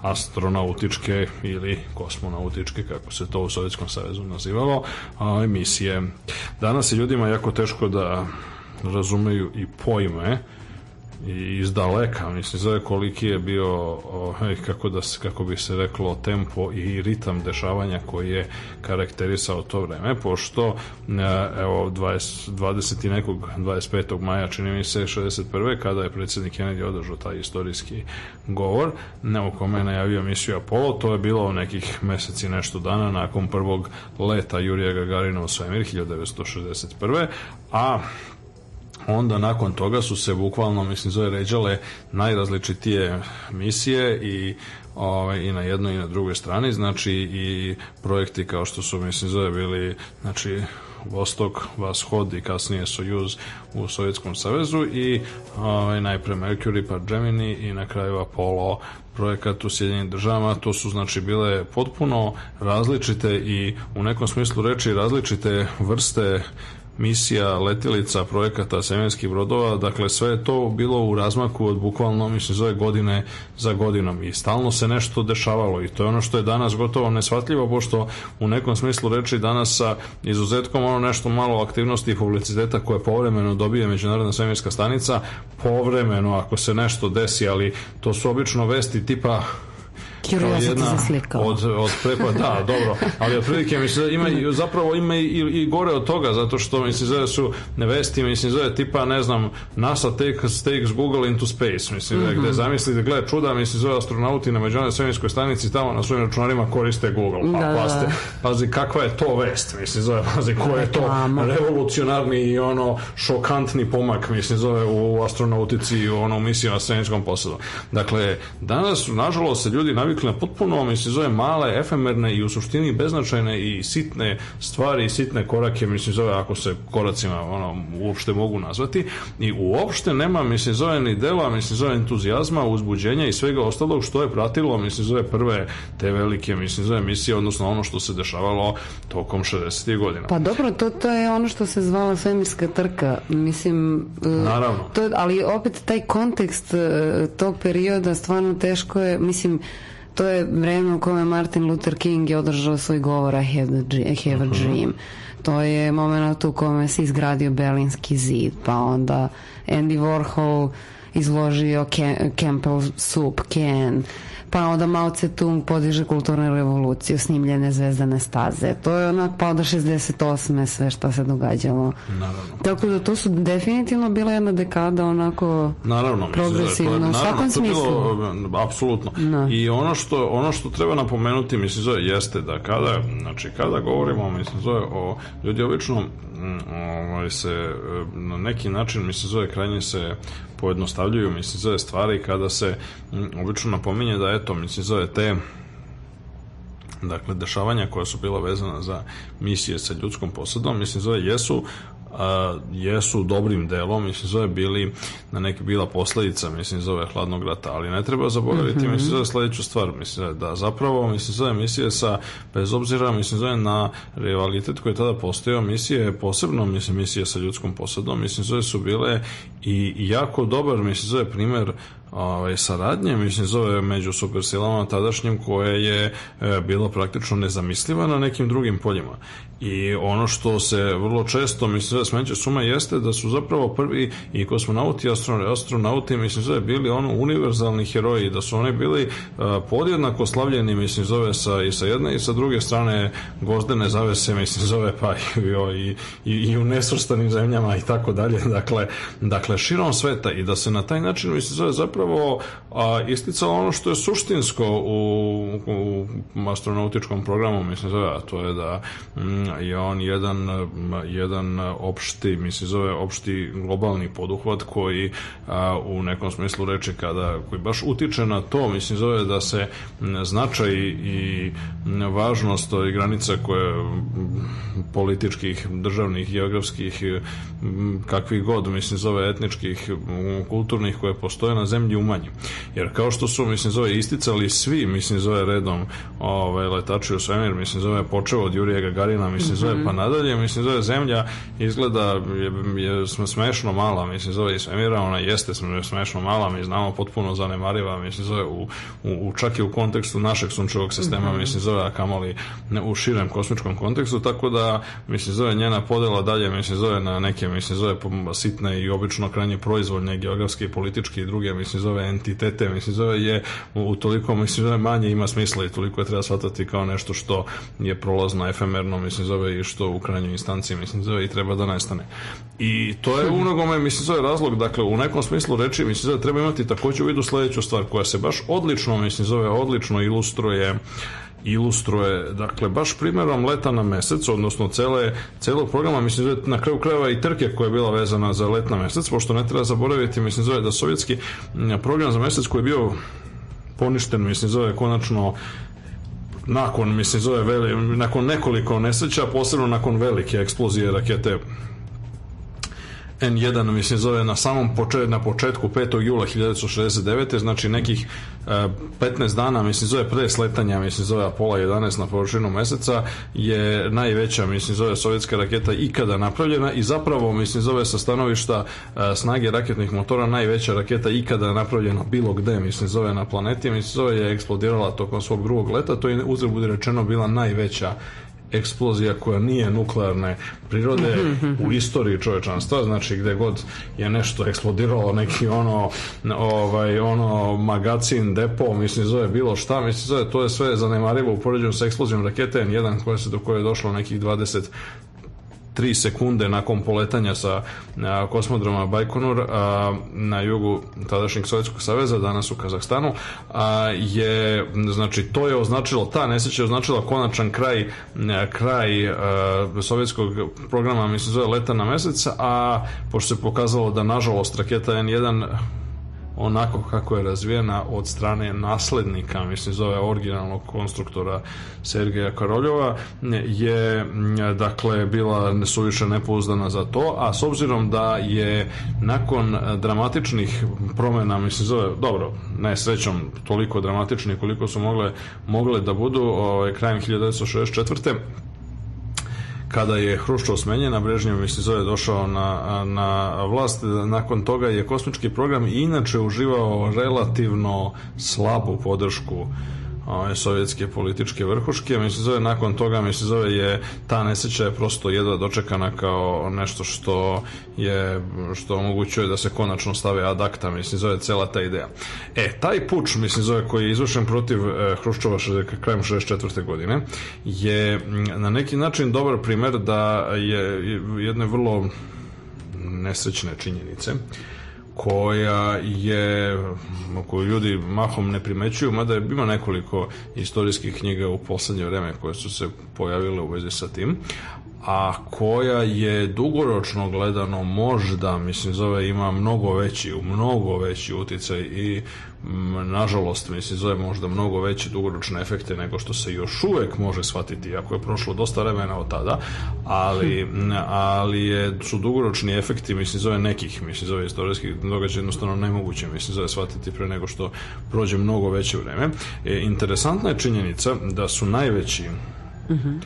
C: astronautičke ili kosmonautičke, kako se to u Sovjetskom savezu nazivalo, a, emisije. Danas je ljudima jako teško da razumeju i pojme i iz daleka, mislim, zove koliki je bio, kako, da, se, kako bi se reklo, tempo i ritam dešavanja koji je karakterisao to vreme, pošto e, evo, 20, 20. nekog 25. maja, čini mi se, 61. kada je predsednik Kennedy održao taj istorijski govor, ne, u kome je najavio misiju Apollo, to je bilo u nekih meseci nešto dana nakon prvog leta Jurija Gagarina u svemir 1961. A onda nakon toga su se bukvalno, mislim, zove ređale najrazličitije misije i ovaj, i na jednoj i na drugoj strani, znači i projekti kao što su, mislim, zove bili, znači, Vostok, Vashod i kasnije Sojuz u Sovjetskom savezu i ovaj, najpre Mercury, pa Gemini i na kraju Apollo projekat u Sjedinim državama, to su znači bile potpuno različite i u nekom smislu reči različite vrste misija, letilica, projekata, semenskih brodova, dakle sve je to bilo u razmaku od bukvalno, mislim, zove godine za godinom i stalno se nešto dešavalo i to je ono što je danas gotovo nesvatljivo, pošto u nekom smislu reči danas sa izuzetkom ono nešto malo aktivnosti i publiciteta koje povremeno dobije Međunarodna svemirska stanica, povremeno ako se nešto desi, ali to su obično vesti tipa Kiro, ja sam ti Od, od prepa, da, dobro. Ali otprilike, mislim, ima, zapravo ima i, i gore od toga, zato što, mislim, zove su nevesti, mislim, zove tipa, ne znam, NASA takes, takes Google into space, mislim, mm -hmm. gde mhm. zamislite, gle, čuda, mislim, zove astronauti na međunarodnoj svemirskoj stanici tamo na svojim računarima koriste Google. Pa, da, da, da. paste, pazi, kakva je to vest, mislim, zove, pazi, ko je to revolucionarni i ono šokantni pomak, mislim, zove u astronautici i ono misiju na svemirskom posadu. Dakle, danas, nažalost, se ljudi navi navikli na potpuno, mislim, zove male, efemerne i u suštini beznačajne i sitne stvari i sitne korake, mislim, zove ako se koracima ono, uopšte mogu nazvati i uopšte nema, mislim, zove ni dela, mislim, zove entuzijazma, uzbuđenja i svega ostalog što je pratilo, mislim, zove prve te velike, mislim, zove emisije, odnosno ono što se dešavalo tokom 60. godina. Pa dobro, to, to je ono što se zvala svemirska trka, mislim... E, Naravno. To, ali opet taj kontekst e, tog perioda stvarno teško je, mislim, to je vreme u kojem Martin Luther King je održao svoj govor I have, a mhm. dream. To je moment u kome se izgradio Berlinski zid, pa onda Andy Warhol izložio Campbell's Soup Can pa onda Mao Tse Tung podiže kulturnu revoluciju, snimljene zvezdane staze. To je onak pa do 68. sve što se događalo. Naravno. Tako da to su definitivno bila jedna dekada onako naravno, progresivno, da je, naravno, u svakom smislu. apsolutno. Na. Da. I ono što, ono što treba napomenuti,
D: mislim zove, jeste da kada, znači kada govorimo, mislim zove, o ljudi obično ovaj, se e, na neki način, mi se zove, krajnje se pojednostavljuju, mislim, zove stvari kada se obično napominje da, eto, mislim, zove te dakle, dešavanja koja su bila vezana za misije sa ljudskom posadom, mislim, zove jesu a, jesu dobrim delom, mislim, zove bili na neki bila posledica, mislim, zove hladnog rata, ali ne treba zaboraviti, mm -hmm. mislim, zove sledeću stvar, mislim, zove, da zapravo, mislim, zove misije sa, bez obzira, mislim, zove na rivalitet koji je tada postojao, misije, posebno, mislim, misije sa ljudskom posadom, mislim, zove su bile i jako dobar, mislim, zove primer ovaj, saradnje, mislim, zove među supersilama tadašnjim koje je e, bilo praktično nezamisliva na nekim drugim poljima. I ono što se vrlo često, mislim, zove smeće suma jeste da su zapravo prvi i kosmonauti i astronauti, astronauti mislim, zove bili ono univerzalni heroji, da su oni bili e, podjednako slavljeni, mislim, zove sa, i sa jedne i sa druge strane gozdene zavese, mislim, zove pa i, i, i, i u nesvrstanim zemljama i tako dalje. Dakle, dakle dakle, širom sveta i da se na taj način, mislim, zove zapravo a, isticalo ono što je suštinsko u, u astronautičkom programu, mislim, zove, a to je da mm, je on jedan, jedan opšti, mislim, zove, opšti globalni poduhvat koji a, u nekom smislu reči kada, koji baš utiče na to, mislim, zove da se značaj i važnost i granica koje političkih, državnih, geografskih, kakvih god, mislim, zove etničkih, kulturnih koje postoje na zemlji umanji. Jer kao što su, mislim, zove, isticali svi, mislim, zove redom ove, letači u svemir, mislim, zove, počeo od Jurija Gagarina, mislim, zove, pa nadalje, mislim, zove, zemlja izgleda je, je, smešno mala, mislim, zove, i svemira, ona jeste smešno mala, mi znamo, potpuno zanemariva, mislim, zove, u, u, čak i u kontekstu našeg sunčevog sistema, mislim, zove, a kamoli u širem kosmičkom kontekstu, tako da, mislim, zove, njena podela dalje, mislim, zove, na neke, mislim, zove, sitne i obično ono krajnje proizvoljne geografske i političke i druge, mislim, zove entitete, mislim, zove je u toliko, mislim, zove manje ima smisla i toliko je treba shvatati kao nešto što je prolazno, efemerno, mislim, zove i što u krajnjoj instanciji, mislim, zove i treba da nestane. I to je u mnogome, mislim, zove razlog, dakle, u nekom smislu reči, mislim, zove treba imati takođe u vidu sledeću stvar koja se baš odlično, mislim, zove odlično ilustruje ilustruje, dakle, baš primjerom leta na mesec, odnosno cele, celog programa, mislim, zove, da na kraju krajeva i trke koja je bila vezana za let na mesec, pošto ne treba zaboraviti, mislim, zove, da sovjetski program za mesec koji je bio poništen, mislim, zove, konačno nakon, mislim, zove, veli, nakon nekoliko nesreća, posebno nakon velike eksplozije rakete N1 mislim zove na samom početku, na početku 5. jula 1969. znači nekih 15 e, dana mislim zove pre sletanja mislim zove Apollo 11 na površinu meseca je najveća mislim zove sovjetska raketa ikada napravljena i zapravo mislim zove sa stanovišta e, snage raketnih motora najveća raketa ikada napravljena bilo gde mislim zove na planeti mislim zove je eksplodirala tokom svog drugog leta to je uzre bude rečeno bila najveća eksplozija koja nije nuklearne prirode mhm, mhm, mhm. u istoriji čovečanstva, znači gde god je nešto eksplodiralo, neki ono ovaj ono magazin, depo, mislim zove bilo šta, mislim zove to je sve zanemarivo u poređenju sa eksplozijom rakete N1 koja se do koje je došlo nekih 20 3 sekunde nakon poletanja sa kosmodroma Bajkonur na jugu tadašnjeg Sovjetskog saveza, danas u Kazahstanu, je, znači, to je označilo, ta nesreća je označila konačan kraj, kraj sovjetskog programa, mislim, zove leta na mesec, a pošto se pokazalo da, nažalost, raketa N1 onako kako je razvijena od strane naslednika, mislim zove originalnog konstruktora Sergeja Karoljova, je dakle bila nesuviše nepouzdana za to, a s obzirom da je nakon dramatičnih promena, mislim zove, dobro, ne srećom toliko dramatičnih koliko su mogle, mogle da budu ovaj, krajem 1964 kada je Hruščov smenjen, a Brežnjev mislim zove došao na, na vlast, nakon toga je kosmički program inače uživao relativno slabu podršku ove, sovjetske političke vrhuške. Mislim, zove, nakon toga, mislim, zove, je ta nesreća je prosto jedva dočekana kao nešto što je, što omogućuje da se konačno stave ad acta, mislim, zove, cela ta ideja. E, taj puč, mislim, zove, koji je izvršen protiv e, Hruščova krajem 64. godine, je mm, na neki način dobar primer da je jedne vrlo nesrećne činjenice koja je, koju ljudi mahom ne primećuju, mada je ima nekoliko istorijskih knjiga u poslednje vreme koje su se pojavile u vezi sa tim, a koja je dugoročno gledano možda, mislim, zove ima mnogo veći, mnogo veći uticaj i nažalost, mislim, zove možda mnogo veće dugoročne efekte nego što se još uvek može shvatiti, ako je prošlo dosta vremena od tada, ali, hm. ali je, su dugoročni efekti, mislim, zove nekih, mislim, zove istorijskih događaja jednostavno nemoguće, mislim, zove shvatiti pre nego što prođe mnogo veće vreme. E, interesantna je činjenica da su najveći uh mhm. -huh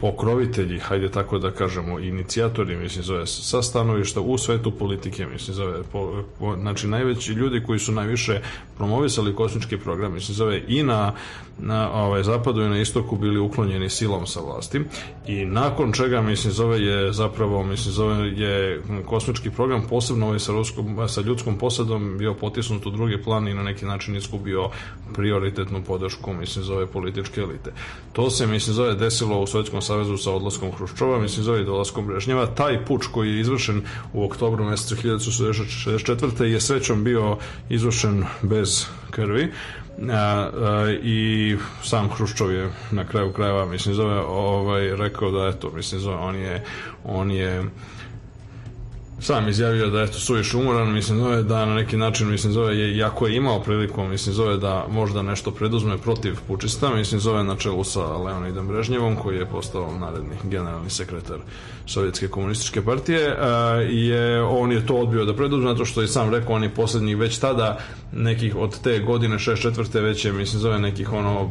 D: pokrovitelji, hajde tako da kažemo, inicijatori, mislim zove, sa stanovišta u svetu politike, mislim zove, po, po, znači najveći ljudi koji su najviše promovisali kosmički program, mislim zove, i na, na ovaj, zapadu i na istoku bili uklonjeni silom sa vlasti i nakon čega, mislim zove, je zapravo, mislim zove, je kosmički program, posebno ovaj sa, ruskom, sa ljudskom posadom, bio potisnut u drugi plan i na neki način iskubio prioritetnu podršku, mislim zove, političke elite. To se, mislim zove, desilo u svetskom Savezu sa odlaskom Hruščova, mislim zove i dolaskom Brežnjeva. Taj puč koji je izvršen u oktobru mesecu 1964. je srećom bio izvršen bez krvi. A, a, i sam Hruščov je na kraju krajeva mislim zove ovaj rekao da eto mislim zove on je on je sam izjavio da eto suviš umoran, mislim zove da na neki način mislim zove je jako je imao priliku, mislim zove da možda nešto preduzme protiv pučista, mislim zove na čelu sa Leonidom Brežnjevom koji je postao naredni generalni sekretar Sovjetske komunističke partije e, je on je to odbio da preduzme zato što je sam rekao on je poslednji već tada nekih od te godine 64. već je mislim zove nekih ono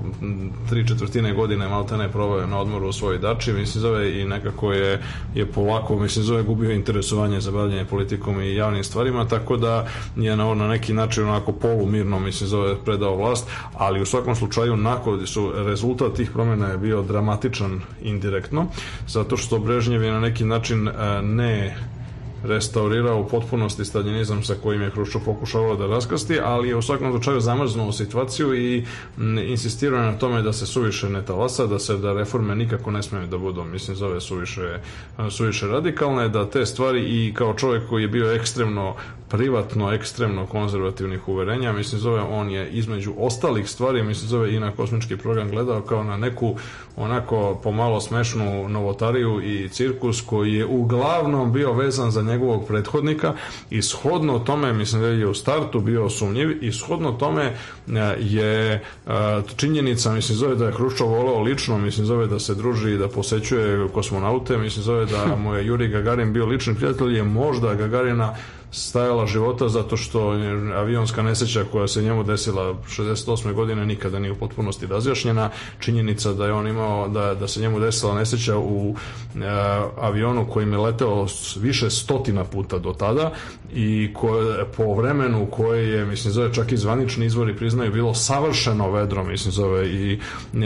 D: tri četvrtine godine maltene probao na odmoru u svojoj dači mislim zove i nekako je je polako mislim zove gubio interesovanje za bavljenje politikom i javnim stvarima tako da je na, na neki način onako polumirno mislim zove predao vlast ali u svakom slučaju nakon su rezultat tih promjena je bio dramatičan indirektno zato što Brežnjev je na neki način e, ne restaurirao u potpunosti stalinizam sa kojim je Hruščov pokušavao da raskrsti, ali je u svakom slučaju zamrznuo situaciju i insistirao na tome da se suviše ne talasa, da se da reforme nikako ne smeju da budu, mislim, zove suviše, e, suviše radikalne, da te stvari i kao čovjek koji je bio ekstremno privatno ekstremno konzervativnih uverenja, mislim zove on je između ostalih stvari, mislim zove i na kosmički program gledao kao na neku onako pomalo smešnu novotariju i cirkus koji je uglavnom bio vezan za njegovog prethodnika i shodno tome, mislim da je u startu bio sumnjiv i shodno tome e, je e, činjenica, mislim zove da je Hruščov voleo lično, mislim zove da se druži i da posećuje kosmonaute, mislim zove da mu je Juri Gagarin bio lični prijatelj, je možda Gagarina stajala života zato što je avionska nesreća koja se njemu desila 68. godine nikada nije u potpunosti razjašnjena. Činjenica da je on imao da, da se njemu desila nesreća u e, avionu kojim je leteo više stotina puta do tada i koje, po vremenu koje je, mislim zove čak i zvanični izvori priznaju bilo savršeno vedro, mislim zove i,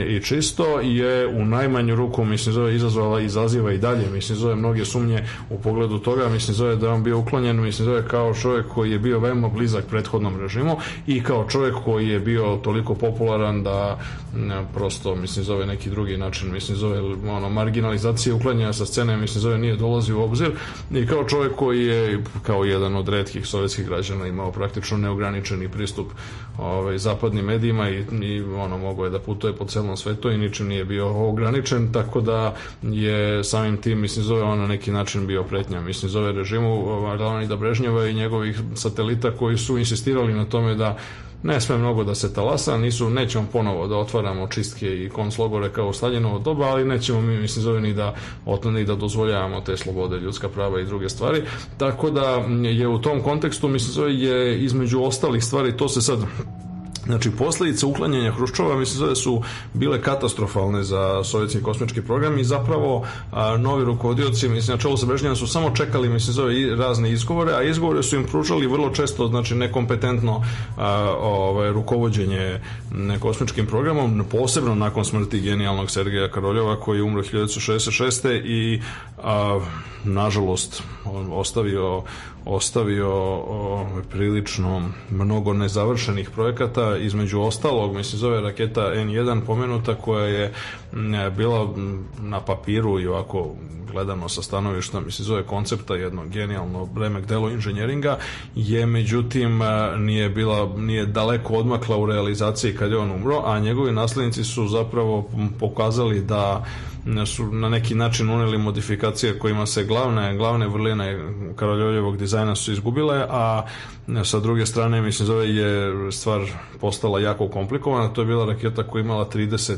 D: i čisto je u najmanju ruku, mislim zove izazvala izaziva i dalje, mislim zove mnoge sumnje u pogledu toga, mislim zove da je on bio uklonjen, mislim zove pokazuje kao čovjek koji je bio veoma blizak prethodnom režimu i kao čovjek koji je bio toliko popularan da prosto, mislim, zove neki drugi način, mislim, zove ono, marginalizacija uklanjanja sa scene, mislim, zove nije dolazi u obzir i kao čovjek koji je kao jedan od redkih sovjetskih građana imao praktično neograničeni pristup ovaj, zapadnim medijima i, i ono, mogo je da putuje po celom svetu i ničim nije bio ograničen, tako da je samim tim, mislim, zove on na neki način bio pretnja, mislim, zove režimu Leonida ovaj, Brežnjeva i njegovih satelita koji su insistirali na tome da ne sme mnogo da se talasa, nisu, nećemo ponovo da otvaramo čistke i konclogore kao u Staljinovo doba, ali nećemo mi, mislim, zove ni da otne da dozvoljavamo te slobode, ljudska prava i druge stvari. Tako da je u tom kontekstu, mislim, zove je između ostalih stvari, to se sad Znači, posledice uklanjanja Hruščova mislim da su bile katastrofalne za sovjetski kosmički program i zapravo a, novi rukovodioci, mislim, na čelu sa Brežnjanom su samo čekali, mislim, zove i razne izgovore, a izgovore su im pružali vrlo često, znači, nekompetentno a, ovaj, rukovodđenje kosmičkim programom, posebno nakon smrti genijalnog Sergeja Karoljova koji je umro 1966. i, a, nažalost, ostavio ostavio o, prilično mnogo nezavršenih projekata, između ostalog, mislim, zove raketa N1 pomenuta koja je bila na papiru i ovako gledano sa stanovišta, mislim, zove koncepta jedno genijalno remek delo inženjeringa, je međutim nije bila, nije daleko odmakla u realizaciji kad je on umro, a njegovi naslednici su zapravo pokazali da su na neki način uneli modifikacije kojima se glavne, glavne vrline Karoljoljevog dizajna su izgubile, a sa druge strane, mislim, zove je stvar postala jako komplikovana. To je bila raketa koja je imala 30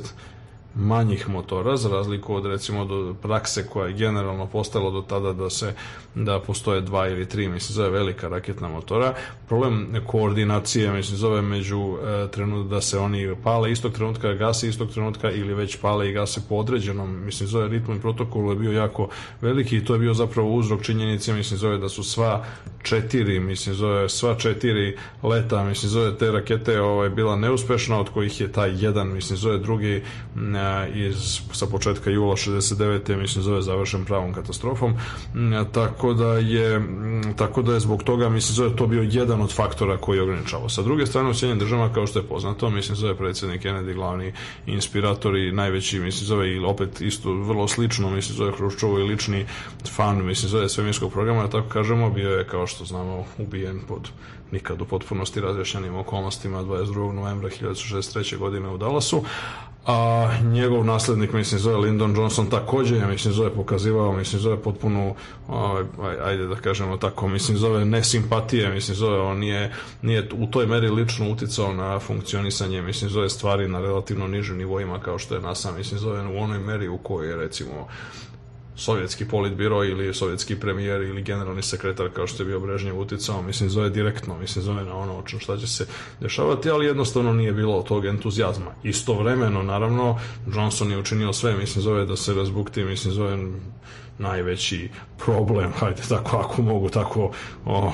D: manjih motora, za razliku od recimo do prakse koja je generalno postala do tada da se da postoje dva ili tri, mislim, zove velika raketna motora. Problem koordinacije, mislim, zove među e, trenut, da se oni pale istog trenutka, gase istog trenutka ili već pale i gase po određenom, mislim, zove ritmu i protokolu je bio jako veliki i to je bio zapravo uzrok činjenice, mislim, zove da su sva četiri, mislim, zove sva četiri leta, mislim, zove te rakete ovaj, bila neuspešna, od kojih je taj jedan, mislim, zove drugi ne, pitanja iz, sa početka jula 69. mislim zove završen pravom katastrofom mm, tako da je mm, tako da je zbog toga mislim zove to bio jedan od faktora koji je ograničavao. Sa druge strane u Sjedinjenim državama kao što je poznato mislim zove predsjednik Kennedy glavni inspirator i najveći mislim zove i opet isto vrlo slično mislim zove Hruščovo i lični fan mislim zove svemirskog programa da tako kažemo bio je kao što znamo ubijen pod nikad u potpunosti razrešenim okolnostima 22. novembra 1963. godine u Dallasu, a njegov naslednik, mislim, zove Lyndon Johnson takođe, ja mislim, zove pokazivao, mislim, zove potpuno, ovaj, ajde da kažemo tako, mislim, zove nesimpatije, mislim, zove, on nije, nije u toj meri lično uticao na funkcionisanje, mislim, zove stvari na relativno nižim nivoima kao što je NASA, mislim, zove u onoj meri u kojoj je, recimo, sovjetski politbiro ili sovjetski premijer ili generalni sekretar kao što je bio Brežnjev uticao, mislim zove direktno, mislim zove na ono očin šta će se dešavati, ali jednostavno nije bilo tog entuzijazma. Istovremeno, naravno, Johnson je učinio sve, mislim zove da se razbukti, mislim zove najveći problem, <laughs> hajde tako, ako mogu tako o,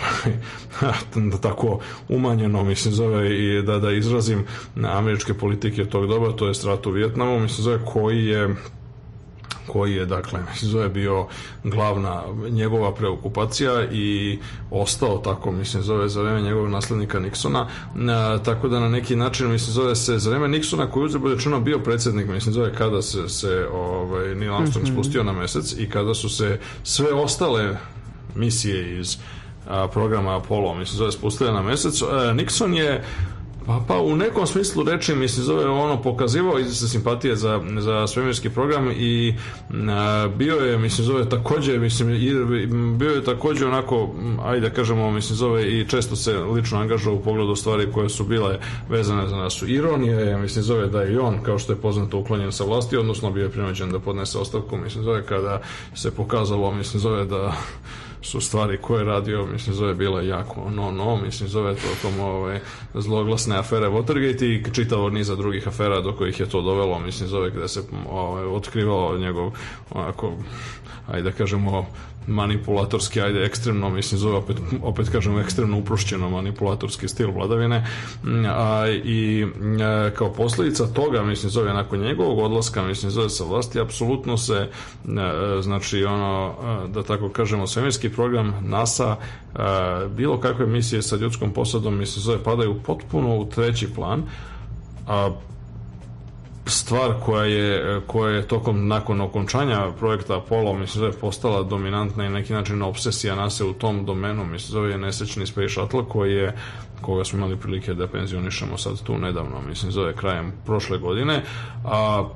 D: <laughs> da tako umanjeno, mislim zove i da, da izrazim američke politike tog doba, to je strat u Vjetnamu, mislim zove koji je koji je, dakle, Misizoje <laughs> bio glavna njegova preokupacija i ostao tako, mislim, zove za vreme njegovog naslednika Niksona, e, tako da na neki način, mislim, zove se za vreme Niksona koji uzre bude bio predsednik, mislim, zove kada se, se ovaj, Neil Armstrong mhm. spustio na mesec i kada su se sve ostale misije iz a, programa Apollo, mislim, zove spustile na mesec, e, Nixon je Pa, pa u nekom smislu reči mi se zove ono pokazivao izvjesne simpatije za, za svemirski program i a, bio je mislim zove takođe mislim i, bio je takođe onako ajde da kažemo mislim zove i često se lično angažovao u pogledu stvari koje su bile vezane za našu ironija je mislim zove da je i on kao što je poznato uklonjen sa vlasti odnosno bio je prinuđen da podnese ostavku mislim zove kada se pokazalo mislim zove da su stvari koje je radio, mislim, zove bila jako no, no, mislim, zove tokom ove ovaj, zloglasne afere Watergate i čitavo niza drugih afera do kojih je to dovelo, mislim, zove gde se ove, ovaj, otkrivalo njegov, onako, ajde da kažemo, manipulatorski, ajde ekstremno, mislim zove opet, opet kažem ekstremno uprošćeno manipulatorski stil vladavine mm, a, i a, e, kao posledica toga, mislim zove nakon njegovog odlaska, mislim zove sa vlasti, apsolutno se, a, e, znači ono, e, da tako kažemo, svemirski program NASA, bilo kakve misije sa ljudskom posadom, mislim zove padaju potpuno u treći plan, a stvar koja je, koja je tokom nakon okončanja projekta Apollo mislim da je postala dominantna i neki način obsesija nase u tom domenu mislim zove je nesečni Space Shuttle koji je koga smo imali prilike da penzionišemo sad tu nedavno mislim zove krajem prošle godine a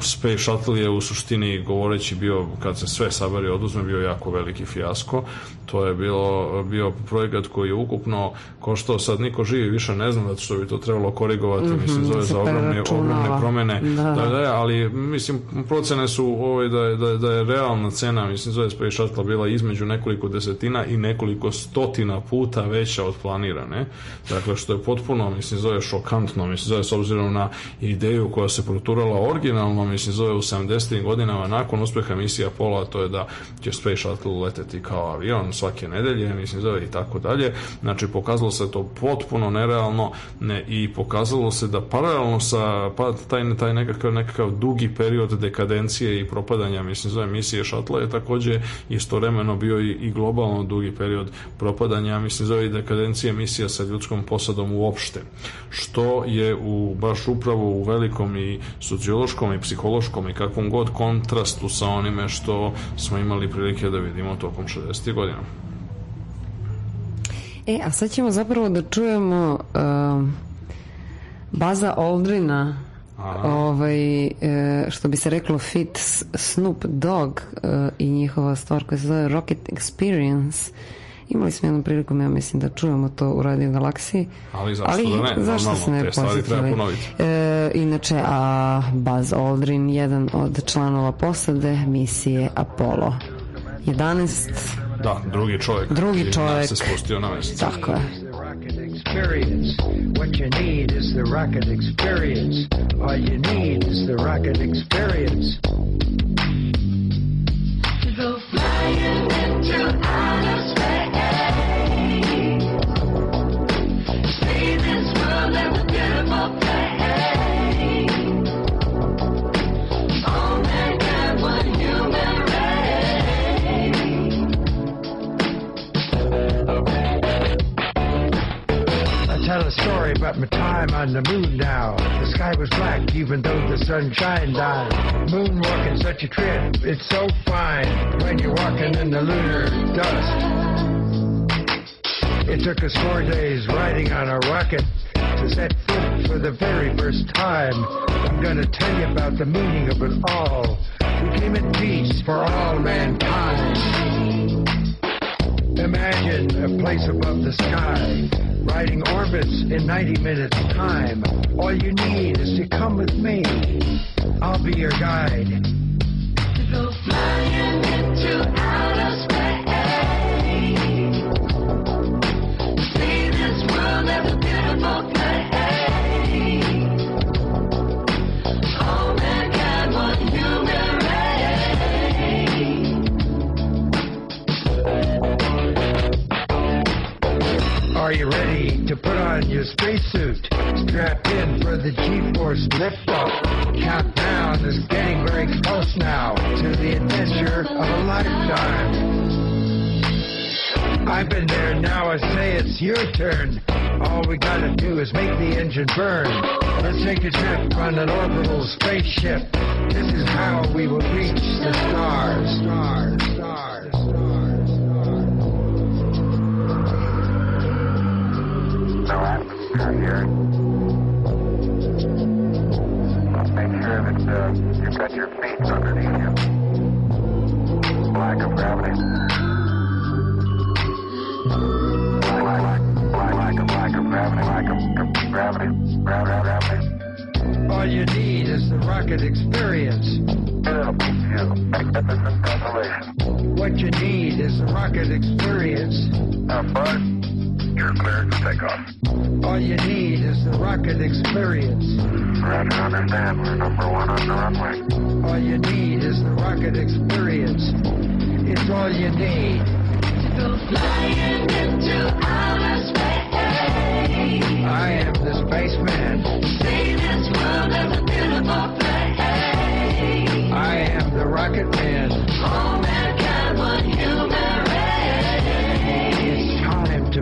D: Space Shuttle je u suštini govoreći bio, kad se sve saberi oduzme, bio jako veliki fijasko. To je bilo, bio projekat koji je ukupno koštao, sad niko živi više ne znam, zato što bi to trebalo korigovati, mm -hmm, mislim, zove za ogromne, ogromne promene. Da, da. da, ali mislim, procene su ovaj, da, je, da, da je realna cena, mislim, zove Space Shuttle bila između nekoliko desetina i nekoliko stotina puta veća od planirane. Dakle, što je potpuno, mislim, zove šokantno, mislim, zove s obzirom na ideju koja se proturala originalno albuma, mislim, zove u 70. godinama, nakon uspeha misija Pola, to je da će Space Shuttle leteti kao avion svake nedelje, mislim, zove i tako dalje. Znači, pokazalo se to potpuno nerealno ne, i pokazalo se da paralelno sa pa, taj, taj nekakav, nekakav dugi period dekadencije i propadanja, mislim, zove misije Shuttle je takođe istovremeno bio i, i globalno dugi period propadanja, mislim, zove i dekadencije misija sa ljudskom posadom uopšte. Što je u, baš upravo u velikom i sociološkom i i psihološkom i kakvom god kontrastu sa onime što smo imali prilike da vidimo tokom 60. godina.
E: E, a sad ćemo zapravo da čujemo uh, Baza Oldrina Aha. ovaj, e, što bi se reklo fit Snoop Dogg e, i njihova stvar koja se zove Rocket Experience uh, Imali smo jednom prilikom, ja mislim, da čujemo to u Radio Galaksiji.
D: Ali zašto da ali, da ne?
E: Zašto Normalno, se ne te treba ponoviti. E, inače, a Buzz Aldrin, jedan od članova posade misije Apollo 11.
D: Da, drugi čovjek.
E: Drugi čovjek.
D: Se spustio na
E: mesec. Tako je. What you need is the rocket experience. All you need is the rocket experience. To go flying into outer space. story about my time on the moon now. The sky was black even though the sun shined on. Moonwalking such a trip, it's so fine when you're walking in the lunar dust. It took us four days riding on a rocket to set foot for the very first time. I'm gonna tell you about the meaning of it all. We came at peace for all mankind. Imagine a place above the sky, riding orbits in 90 minutes time. All you need is to come with me. I'll be your guide. To go flying into outer space. See this world as a beautiful Are you ready to put on your spacesuit? Strap in for the G-Force liftoff. Countdown is getting very close now to the adventure of a lifetime. I've been there, now I say it's your turn. All we gotta do is make the engine burn. Let's take a trip on an orbital spaceship. This is how we will reach the stars. stars, stars, stars. no here. make sure that uh, you've got your feet underneath you. Lack of gravity. of gravity, of gravity, gravity, gravity. All you need is the rocket experience. What you need is the rocket experience. Have you're clear to take off. All you need is the rocket experience. Roger, understand. We're number one on the runway. All you need is the rocket experience. It's all you need. To go flying into outer space. I am the spaceman. See this world as a beautiful place. I am the rocket man. Home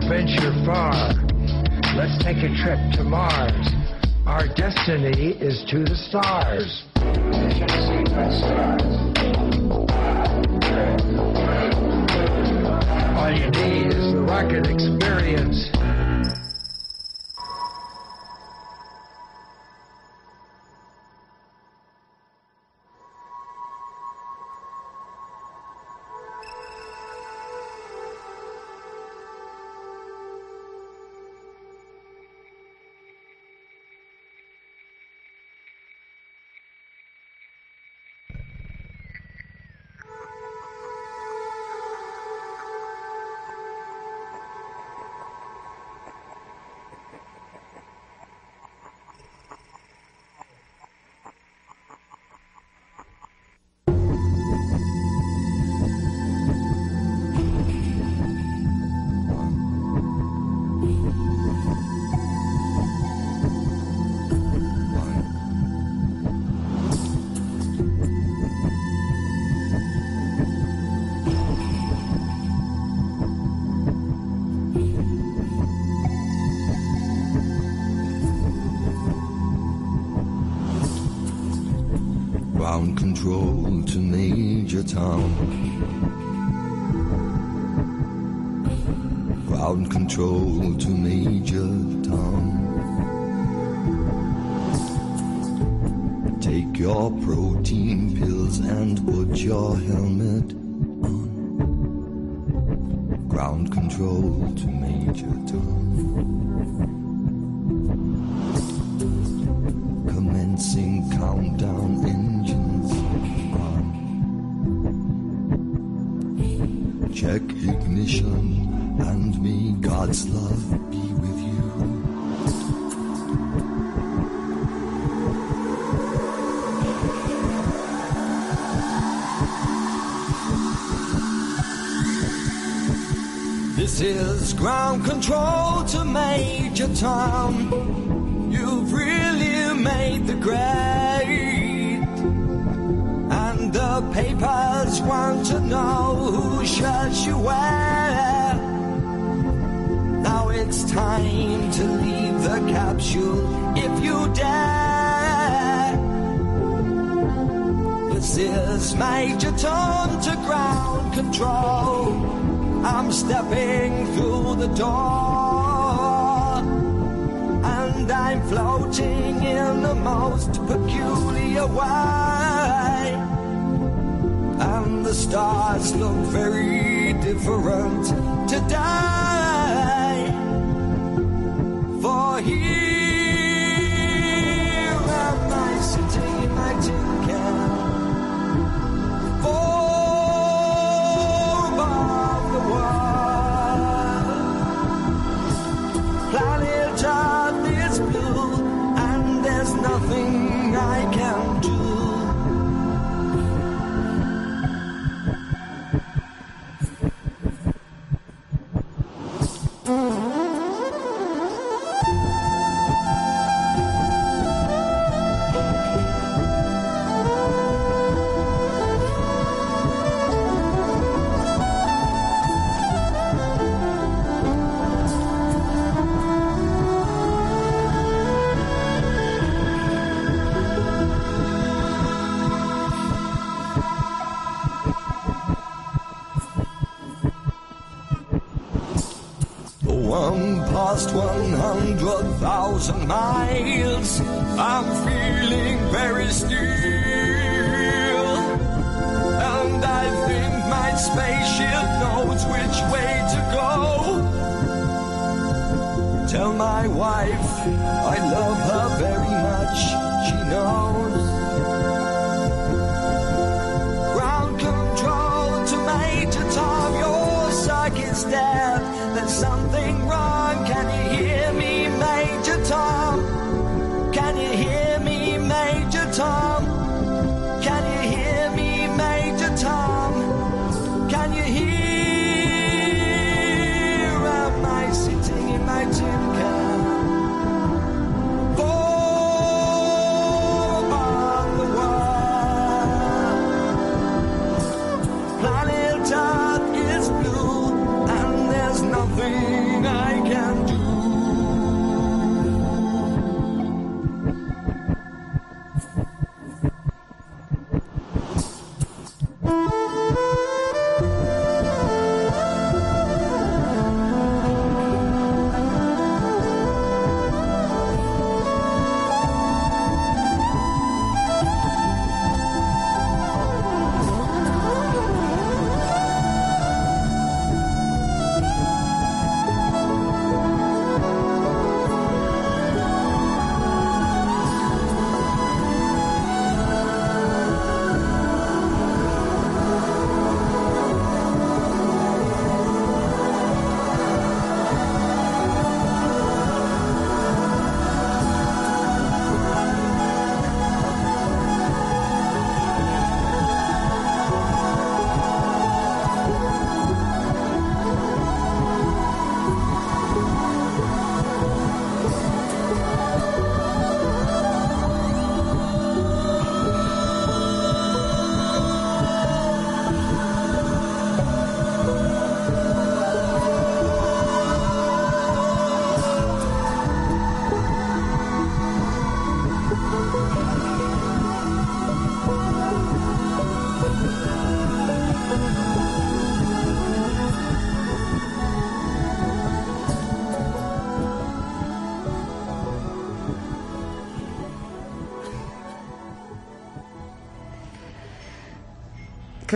E: venture far. Let's take a trip to Mars. Our destiny is to the stars. All you need is the rocket experience. town. Ground control to me. is ground control to Major Tom. You've really made the grade. And the papers want to know whose shirt you wear. Now it's time to leave the capsule if you dare. This is Major Tom to ground control. I'm stepping through the door, and I'm floating in the most peculiar way. And the stars look very different today. For here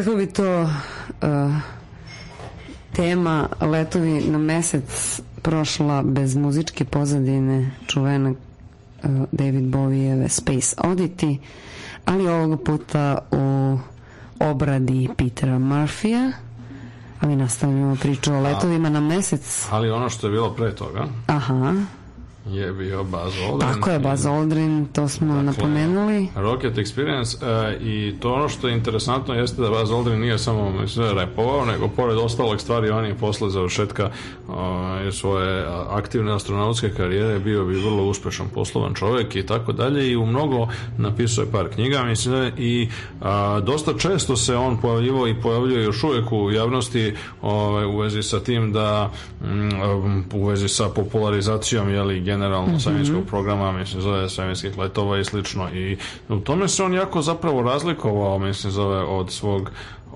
E: kako bi to uh, tema letovi na mesec prošla bez muzičke pozadine čuvena uh, e, David Bovijeve Space Oddity, ali ovog puta u obradi Petera Murphy-a ali nastavljamo priču o letovima A, na mesec.
D: Ali ono što je bilo pre toga.
E: Aha
D: je bio Baz
E: Aldrin. Tako je, Baz Aldrin, to smo dakle, napomenuli.
D: Rocket Experience uh, i to ono što je interesantno jeste da Baz Aldrin nije samo mislim, repovao, nego pored ostalog stvari on je posle završetka uh, svoje aktivne astronautske karijere bio bi vrlo uspešan poslovan čovek i tako dalje i u mnogo napisao je par knjiga mislim i uh, dosta često se on pojavljivao i pojavljuje još uvek u javnosti ovaj, u vezi sa tim da um, u vezi sa popularizacijom je li generalno mm -hmm. svemirskog programa, mislim, zove svemirskih letova i slično. I u tome se on jako zapravo razlikovao, mislim, zove od svog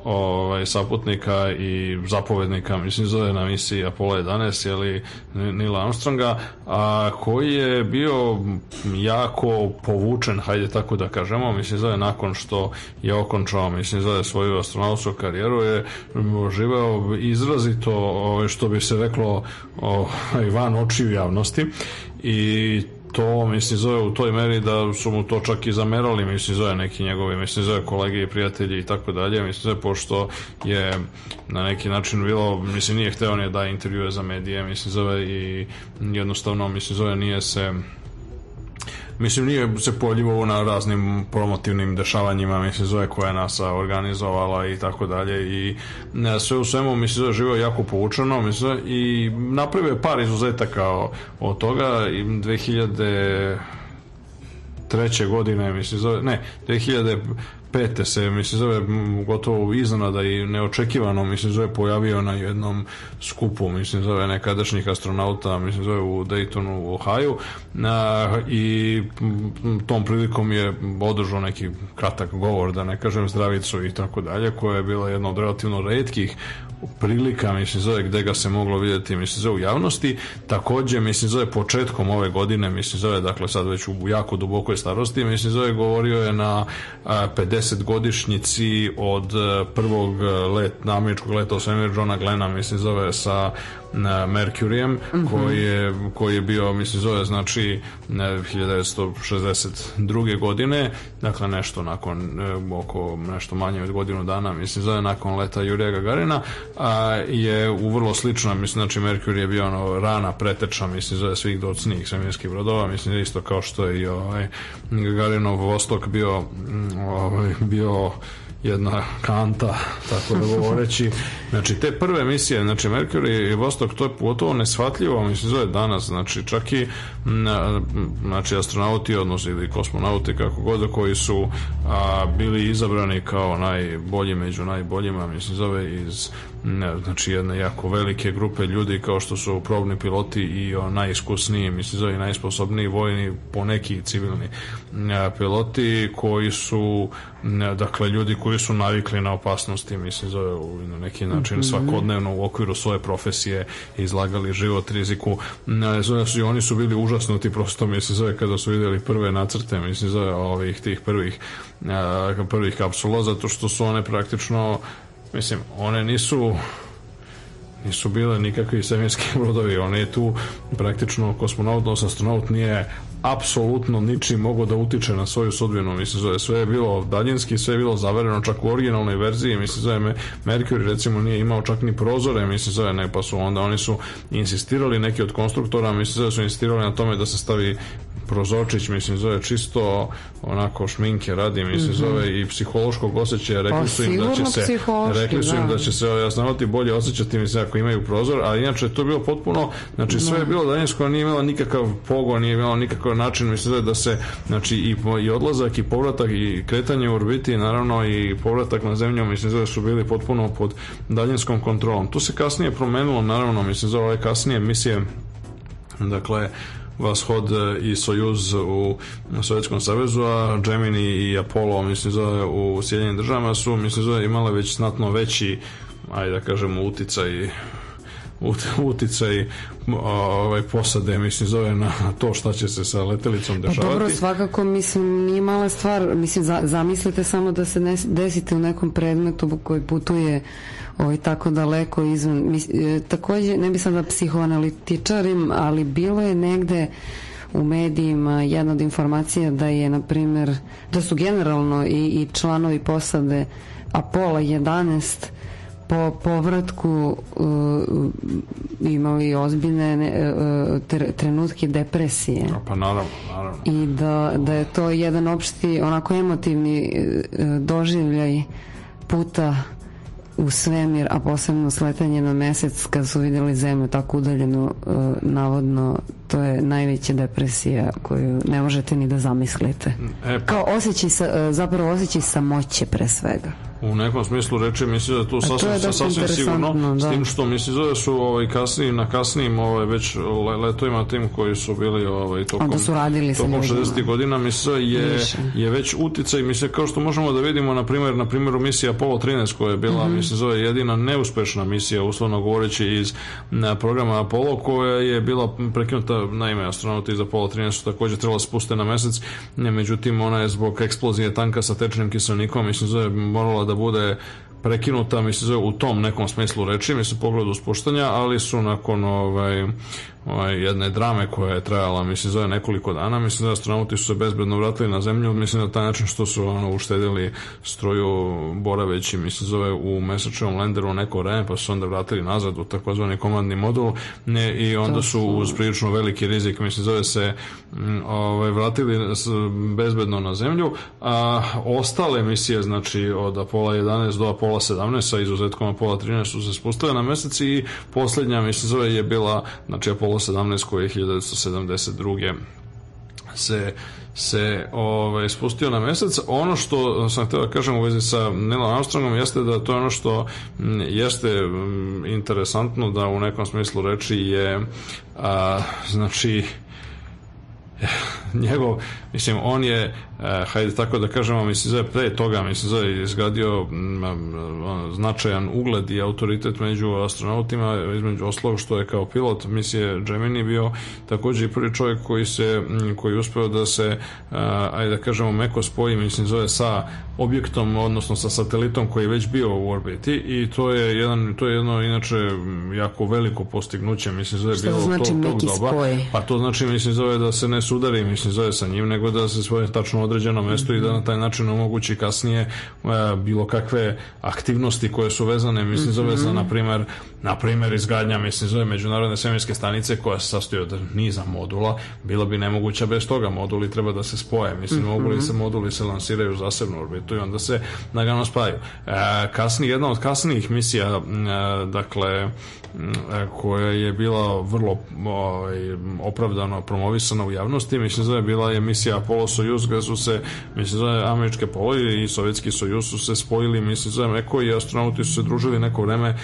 D: ovaj, saputnika i zapovednika, mislim zove na misiji Apollo 11, jeli Nila Armstronga, a koji je bio jako povučen, hajde tako da kažemo, mislim zove nakon što je okončao, mislim zove svoju astronautsku karijeru, je živeo izrazito, ovaj, što bi se reklo, ovaj, van očiju javnosti i to, mislim, zove u toj meri da su mu to čak i zamerali, mislim, zove neki njegovi, mislim, zove kolege i prijatelji i tako dalje, mislim, zove pošto je na neki način bilo, mislim, nije hteo ne da intervjue za medije, mislim, zove i jednostavno, mislim, zove nije se Mislim, nije se poljivo na raznim promotivnim dešavanjima, mislim, zove koja je NASA organizovala i tako dalje i sve u svemu, mislim, zove živo jako povučeno, mislim, i napravio je par izuzetaka od toga i 2000 treće godine, mislim, zove, ne, 2000 pete se, mislim, zove gotovo iznenada i neočekivano, mislim, zove pojavio na jednom skupu, mislim, zove nekadašnjih astronauta, mislim, zove u Daytonu u Ohio a, i tom prilikom je održao neki kratak govor, da ne kažem zdravicu i tako dalje, koja je bila jedna od relativno redkih prilika, mislim, zove gde ga se moglo vidjeti, mislim, zove u javnosti. Takođe, mislim, zove početkom ove godine, mislim, zove, dakle, sad već u jako dubokoj starosti, mislim, zove govorio je na a, 50 10 godišnjici od eh, prvog eh, let, namičkog leta osvemir Johna Glena, mislim zove, sa na Mercurijem mm -hmm. koji, je, koji je bio mislim zove znači 1962. godine dakle nešto nakon e, oko nešto manje od godinu dana mislim zove nakon leta Jurija Gagarina a, je u vrlo slično mislim znači Mercury je bio ono rana preteča mislim zove svih docnih svemirskih brodova mislim da isto kao što je i ovaj Gagarinov Vostok bio mm, ovaj, bio jedna kanta, tako da govoreći. Znači, te prve misije, znači, Mercury i Vostok, to je gotovo neshvatljivo, mislim, zove danas, znači, čak i znači, astronauti, odnosno ili kosmonauti, kako god, koji su a, bili izabrani kao najbolji među najboljima, mislim, zove iz ne, znači jedne jako velike grupe ljudi kao što su probni piloti i o, najiskusniji, mislim zove najsposobniji vojni, poneki civilni a, e, piloti koji su a, dakle ljudi koji su navikli na opasnosti, mislim zove u, na neki način mhm. svakodnevno u okviru svoje profesije izlagali život riziku a, znači oni su bili užasnuti prosto mislim zove kada su videli prve nacrte mislim zove ovih tih prvih e, prvih kapsula zato što su one praktično Mislim, one nisu nisu bile nikakvi svemirski <laughs> brodovi. one je tu praktično kosmonaut, odnosno astronaut nije apsolutno ničim mogao da utiče na svoju sudbinu. Mislim, sve je bilo daljinski, sve je bilo zavereno, čak u originalnoj verziji. Mislim, zove Mercury, recimo, nije imao čak ni prozore, mislim, zove ne, pa su onda oni su insistirali, neki od konstruktora, mislim, zove su insistirali na tome da se stavi Prozočić, mislim, zove čisto onako šminke radi, mislim, mhm. mm -hmm. zove i psihološkog osjećaja,
E: rekli pa,
D: su im da će se rekli su im da, da će se jasnovati bolje osjećati, mislim, ako imaju prozor, a inače to je bilo potpuno, znači sve je da. bilo daljinsko, nije imalo nikakav pogon, nije imalo nikakav način, mislim, zove, da, da se, znači, i, i odlazak, i povratak, i kretanje u orbiti, naravno, i povratak na zemlju, mislim, zove, su bili potpuno pod daljinskom kontrolom. To se kasnije promenilo, naravno, mislim, zove, ove kasnije misije, dakle, Vashod e, i Sojuz u Sovjetskom savezu, a Gemini i Apollo, mislim zove, u Sjedinjenim državama su, mislim zove, imale već znatno veći, ajde da kažemo, uticaj uticaj ovaj, posade, mislim, zove na to šta će se sa letelicom dešavati.
E: Pa dobro, svakako, mislim, nije mala stvar. Mislim, za, zamislite samo da se ne, desite u nekom predmetu koji putuje ovaj, tako daleko izvan. Mis, e, takođe, ne bi sada psihoanalitičarim, ali bilo je negde u medijima jedna od informacija da je, na primer, da su generalno i, i članovi posade Apollo 11 po povratku uh, imali ozbiljne uh, tre, trenutke depresije.
D: A pa naravno, naravno.
E: I da, da je to jedan opšti onako emotivni uh, doživljaj puta u svemir, a posebno sletanje na mesec kad su videli zemlju tako udaljenu uh, navodno to je najveća depresija koju ne možete ni da zamislite. E, pa. Kao osjećaj, sa, e, zapravo osjećaj samoće pre svega.
D: U nekom smislu reči mislim da tu sasvim, to je sasvim sigurno, da. s tim što mislim da su ovaj, kasniji, na kasnijim ovaj, već letovima tim koji su bili ovaj, da tokom, Onda su radili tokom 60. godina mislim da je, Više. je već uticaj mislim kao što možemo da vidimo na primjer na primjeru misija Apollo 13 koja je bila mm -hmm. mislim zove jedina neuspešna misija uslovno govoreći iz programa Apollo koja je bila prekinuta naime astronauti za pola 13 su takođe trebalo da spuste na mesec, e, međutim ona je zbog eksplozije tanka sa tečnim kiselnikom, mislim zove, morala da bude prekinuta, mislim zove, u tom nekom smislu reči, mislim pogledu spuštanja, ali su nakon ovaj, ovaj, jedne drame koja je trajala, mislim, zove nekoliko dana. Mislim da astronauti su se bezbedno vratili na zemlju, mislim da taj način što su ono, uštedili stroju boraveći, mislim, zove u mesečevom lenderu neko vreme, pa su onda vratili nazad u takozvani komandni modul ne, i onda su uz prilično veliki rizik, mislim, zove se ovaj, vratili bezbedno na zemlju. A, ostale misije, znači, od Apollo 11 do Apollo 17, sa izuzetkom Apollo 13 su se spustile na mesec i poslednja, mislim, zove je bila, znači, Apollo Apollo 17 koji je 1972 se se ovaj, spustio na mesec. Ono što sam htio da kažem u vezi sa Neilom Armstrongom jeste da to je ono što jeste interesantno da u nekom smislu reči je a, znači njegov Mislim, on je, eh, hajde tako da kažemo, mislim, zove pre toga, mislim, zove izgradio mm, mm, značajan ugled i autoritet među astronautima, između oslov što je kao pilot misije Gemini bio takođe i prvi čovjek koji se, mm, koji je uspeo da se, eh, ajde da kažemo, meko spoji, mislim, zove sa objektom, odnosno sa satelitom koji je već bio u orbiti i to je jedan, to je jedno, inače, jako veliko postignuće, mislim, zove,
E: bilo znači to, tog doba. Spoj?
D: Pa to znači, mislim, zove da se ne sudari, mislim, zove sa njim, nego nego da se svoje tačno određeno mesto i da na taj način omogući kasnije e, bilo kakve aktivnosti koje su vezane, mislim zove za, mhm. na primer, na primer izgradnja, mislim zove međunarodne svemirske stanice koja se sastoji od niza modula, bilo bi nemoguća bez toga, moduli treba da se spoje, mislim, mhm. moduli se, moduli se lansiraju u zasebnu orbitu i onda se nagano spajaju. E, kasnije, jedna od kasnijih misija, e, dakle, E, koja je bila vrlo ovaj, opravdano promovisana u javnosti, mislim da je bila emisija Apollo Sojuz gde su se mislim da je američke polo i sovjetski sojuz su se spojili, mislim da je neko i astronauti su se družili neko vreme e,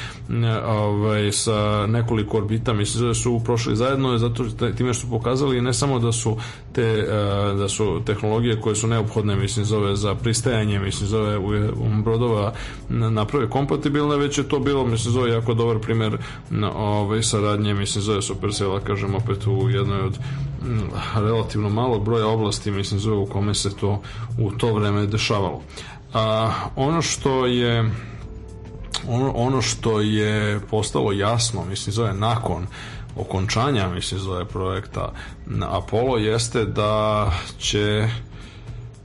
D: ovaj, sa nekoliko orbita mislim da su prošli zajedno zato time što su pokazali ne samo da su te, e, da su tehnologije koje su neophodne mislim zove za pristajanje mislim zove u brodova naprave kompatibilne već je to bilo mislim zove jako dobar primer na ovaj, saradnje, mislim, zove Supercell, kažem opet u jednoj od mm, relativno malo broja oblasti, mislim, zove u kome se to u to vreme dešavalo. A, ono što je ono, ono što je postalo jasno, mislim, zove nakon okončanja, mislim, zove projekta Apollo, jeste da će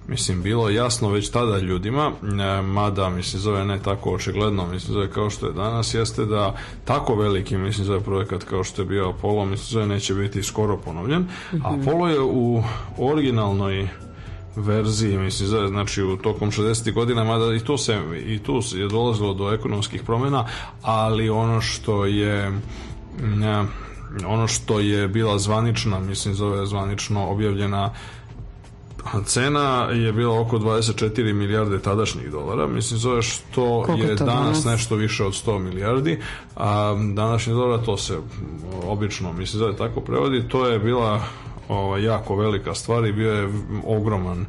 D: mislim, bilo jasno već tada ljudima, e, mada, mislim, zove ne tako očigledno, mislim, zove kao što je danas, jeste da tako veliki, mislim, zove projekat kao što je bio Apollo, mislim, zove neće biti skoro ponovljen. Mm -hmm. Apollo je u originalnoj verziji, mislim, zove, znači u tokom 60. godina, mada i tu, se, i tu je dolazilo do ekonomskih promjena, ali ono što je ne, mm, ono što je bila zvanična, mislim, zove zvanično objavljena A cena je bila oko 24 milijarde tadašnjih dolara, mislim zove što Koliko je danas nešto više od 100 milijardi, a današnji dolara to se obično, mislim zove tako prevodi, to je bila o, jako velika stvar i bio je ogroman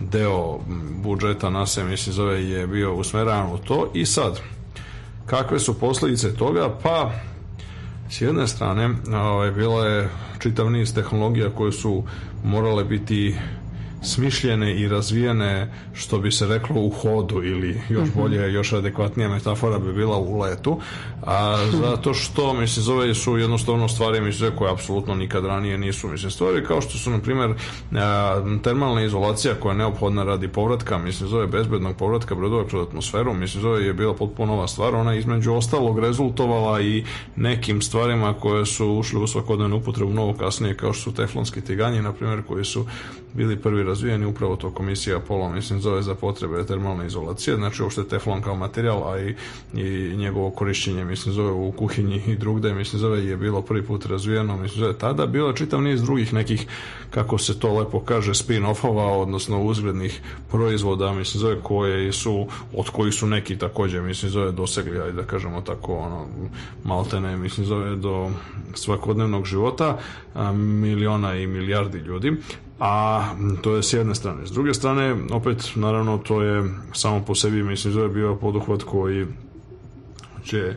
D: deo budžeta NASA, mislim zove, je bio usmeran u to i sad, kakve su posledice toga? Pa, s jedne strane, ovaj, bila je čitav niz tehnologija koje su morale biti smišljene i razvijene što bi se reklo u hodu ili još mhm. bolje, još adekvatnija metafora bi bila u letu a <laughs> zato što, mislim, zove su jednostavno stvari, mislim, koje apsolutno nikad ranije nisu, mislim, stvari kao što su na primjer termalna izolacija koja je neophodna radi povratka, mislim, zove bezbednog povratka brodova kroz atmosferu, mislim, zove je bila potpuno nova stvar, ona između ostalog rezultovala i nekim stvarima koje su ušle u svakodnevnu upotrebu mnogo kasnije kao što su teflonski tiganji, na primjer, koji su bili prvi razvijeni, upravo to komisija Apollo mislim zove za potrebe termalne izolacije, znači uopšte teflon kao materijal, a i, i njegovo korišćenje mislim zove u kuhinji i drugde mislim zove je bilo prvi put razvijeno mislim zove tada, bilo je čitav niz drugih nekih kako se to lepo kaže spin-offova, odnosno uzglednih proizvoda mislim zove koje su od kojih su neki takođe mislim zove dosegli, ajde da kažemo tako ono, maltene mislim zove do svakodnevnog života a, miliona i milijardi ljudi a to je s jedne strane. S druge strane, opet, naravno, to je samo po sebi, mislim, da je bio poduhvat koji će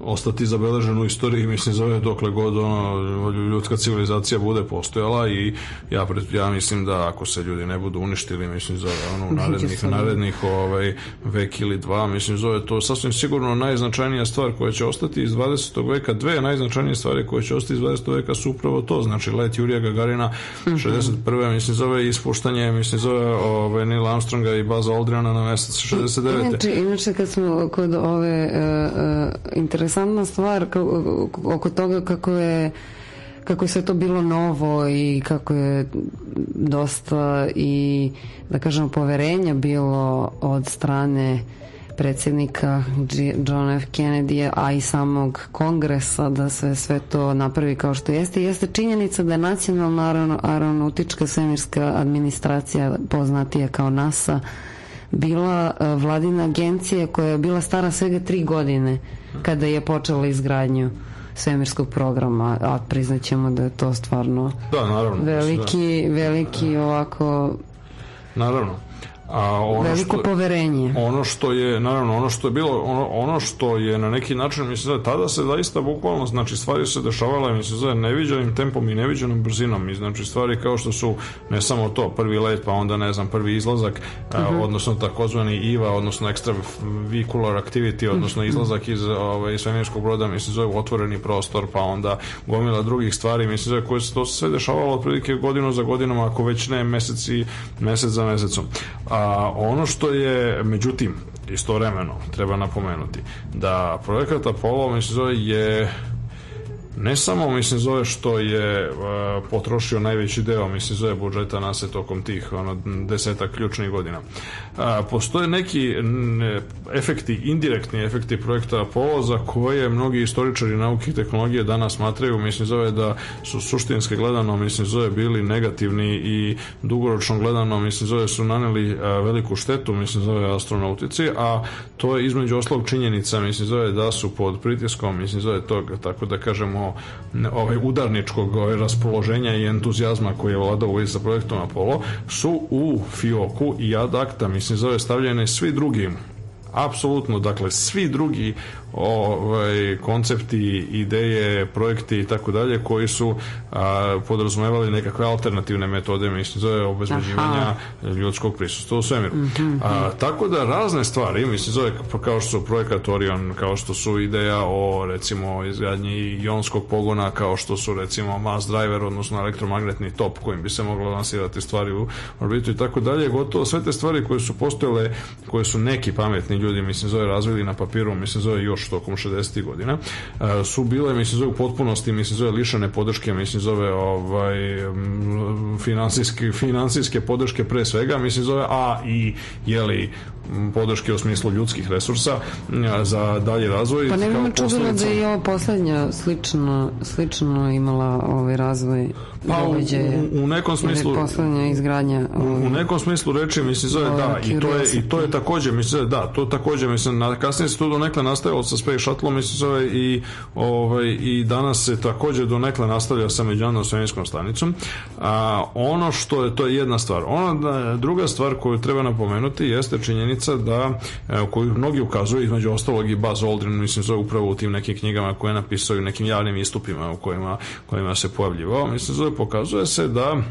D: ostati zabeležen u istoriji, mislim, zove dokle god ono, ljudska civilizacija bude postojala i ja, ja mislim da ako se ljudi ne budu uništili, mislim, zove ono, u narednih, narednih ovaj, vek ili dva, mislim, zove to sasvim sigurno najznačajnija stvar koja će ostati iz 20. veka, dve najznačajnije stvari koje će ostati iz 20. veka su upravo to, znači let Jurija Gagarina 61. Mhm. mislim, zove ispuštanje, mislim, zove ovaj, Neil Armstronga i Baza Aldriana na mesec 69.
E: Inače, inače kad smo kod ove uh, uh, interesantna stvar oko toga kako je kako je sve to bilo novo i kako je dosta i da kažemo poverenja bilo od strane predsednika John F. Kennedy a i samog kongresa da se sve to napravi kao što jeste jeste činjenica da je nacionalna aeronautička svemirska administracija poznatija kao NASA uh, bila e, vladina agencija koja je bila stara svega tri godine kada je počela izgradnju svemirskog programa, a priznaćemo da je to stvarno
D: da, naravno,
E: veliki, da. veliki ovako
D: Naravno.
E: A ono Veliko što, poverenje.
D: Ono što je, naravno, ono što je bilo, ono, ono što je na neki način, mislim da tada se zaista bukvalno, znači stvari se dešavale, mislim da neviđenim tempom i neviđenom brzinom, i znači stvari kao što su ne samo to, prvi let, pa onda ne znam, prvi izlazak, uh -huh. a, odnosno takozvani IVA, odnosno extra vehicular activity, mhm. odnosno izlazak iz ovaj, svemirskog broda, mislim zove otvoreni prostor, pa onda gomila drugih stvari, mislim zove koje se to sve dešavalo otprilike godinu za godinom, ako već ne meseci, mesec za mesecom. A, A, ono što je, međutim, istovremeno, treba napomenuti, da projekat Apollo, mislim, zove je ne samo mislim zove što je e, potrošio najveći deo mislim zove budžeta NASA tokom tih ono 10 ključnih godina a, postoje neki ne, efekti, indirektni efekti projekta Apollo za koje mnogi istoričari nauke i tehnologije danas smatraju, mislim zove da su suštinski gledano, mislim zove bili negativni i dugoročno gledano, mislim zove su naneli a, veliku štetu, mislim zove astronautici, a to je između oslov činjenica, mislim zove da su pod pritiskom, mislim zove tog, tako da kažemo, ovaj udarničkog ovaj, raspoloženja i entuzijazma koji je vladao u vezi sa projektom Apollo, su u Fioku i ad mislim se zove, stavljene svi drugi apsolutno, dakle, svi drugi ovaj, koncepti, ideje, projekti i tako dalje koji su a, podrazumevali nekakve alternativne metode mislim zove obezbeđivanja ljudskog prisustva u svemiru. Mm -hmm. a, tako da razne stvari, mislim zove pa kao što su projekat Orion, kao što su ideja o recimo izgradnji jonskog pogona, kao što su recimo mass driver, odnosno elektromagnetni top kojim bi se moglo lansirati stvari u orbitu i tako dalje, gotovo sve te stvari koje su postojale, koje su neki pametni ljudi mislim zove razvili na papiru, mislim zove još još tokom 60. godina, e, su bile, mislim, zove u potpunosti, mislim, zove lišane podrške, mislim, zove ovaj, finansijske, finansijske podrške pre svega, mislim, zove, a i, jeli, podrške u smislu ljudskih resursa za dalji razvoj.
E: Pa ne bi da je ovo poslednja slično, slično imala ovaj razvoj pa, U, u nekom smislu poslednja izgradnja
D: ovaj, u nekom smislu reči mislim zove da i to je i to je takođe mislim zove, da to takođe mislim na kasnije se to donekle nastavilo sa Space Shuttle mislim zove i ovaj i danas se takođe donekle nastavlja sa međunarodnom svemirskom stanicom. A ono što je to je jedna stvar. Ona da, druga stvar koju treba napomenuti jeste činjenica lica da, koji mnogi ukazuju između ostalog i Buzz Aldrin, mislim zove upravo u tim nekim knjigama koje je napisao i nekim javnim istupima u kojima, kojima se pojavljivao, mislim zove pokazuje se da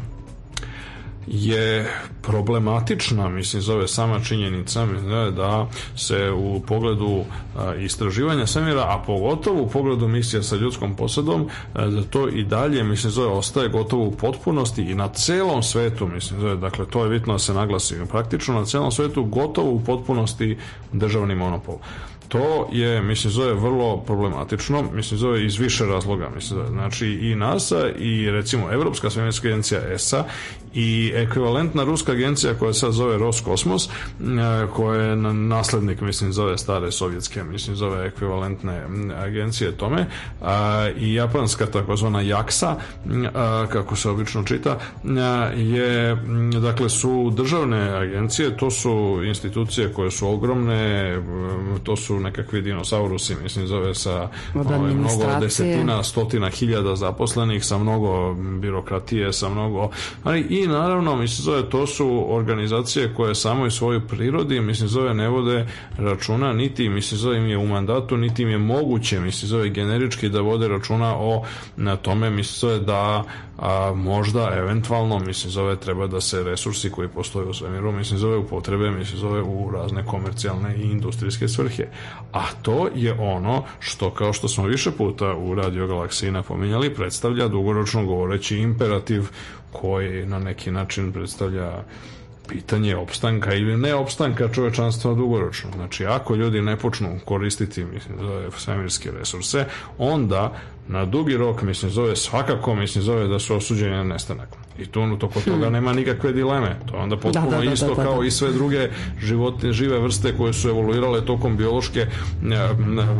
D: je problematična, mislim, zove sama činjenica da se u pogledu istraživanja svemira, a pogotovo u pogledu misija sa ljudskom posadom, da to i dalje, mislim, zove, ostaje gotovo u potpunosti i na celom svetu, mislim, zove, dakle, to je bitno da se naglasi, praktično na celom svetu gotovo u potpunosti državni monopol to je, mislim, zove vrlo problematično, mislim, zove iz više razloga, mislim, zove. Znači, i NASA i, recimo, Evropska svemirska agencija ESA i ekvivalentna ruska agencija koja se zove Roskosmos, e, koja je naslednik, mislim, zove stare sovjetske, mislim, zove ekvivalentne agencije tome, i japanska takozvana JAXA kako se obično čita, je, dakle, su državne agencije, to su institucije koje su ogromne, to su nekakvi dinosaurusi, mislim, zove sa ovaj, mnogo desetina, stotina hiljada zaposlenih, sa mnogo birokratije, sa mnogo, ali i I naravno, mislim, zove, to su organizacije koje samo i svoju prirodi, mislim, zove, ne vode računa, niti, mislim, zove, im je u mandatu, niti im je moguće, mislim, zove, generički da vode računa o na tome, mislim, zove, da a, možda, eventualno, mislim, zove, treba da se resursi koji postoje u svemiru, mislim, zove, upotrebe, mislim, zove, u razne komercijalne i industrijske svrhe. A to je ono što, kao što smo više puta u Radio Galaksiji napominjali, predstavlja dugoročno govoreći imperativ koji na neki način predstavlja pitanje opstanka ili ne opstanka čovečanstva dugoročno. Znači, ako ljudi ne počnu koristiti, mislim, zove svemirske resurse, onda na dugi rok, mislim, zove svakako, mislim, zove da su osuđeni na nestanak. I to toko toga hmm. nema nikakve dileme. To je onda da, potpuno da, da, isto da, da kao da. i sve druge životne, žive vrste koje su evoluirale tokom biološke e,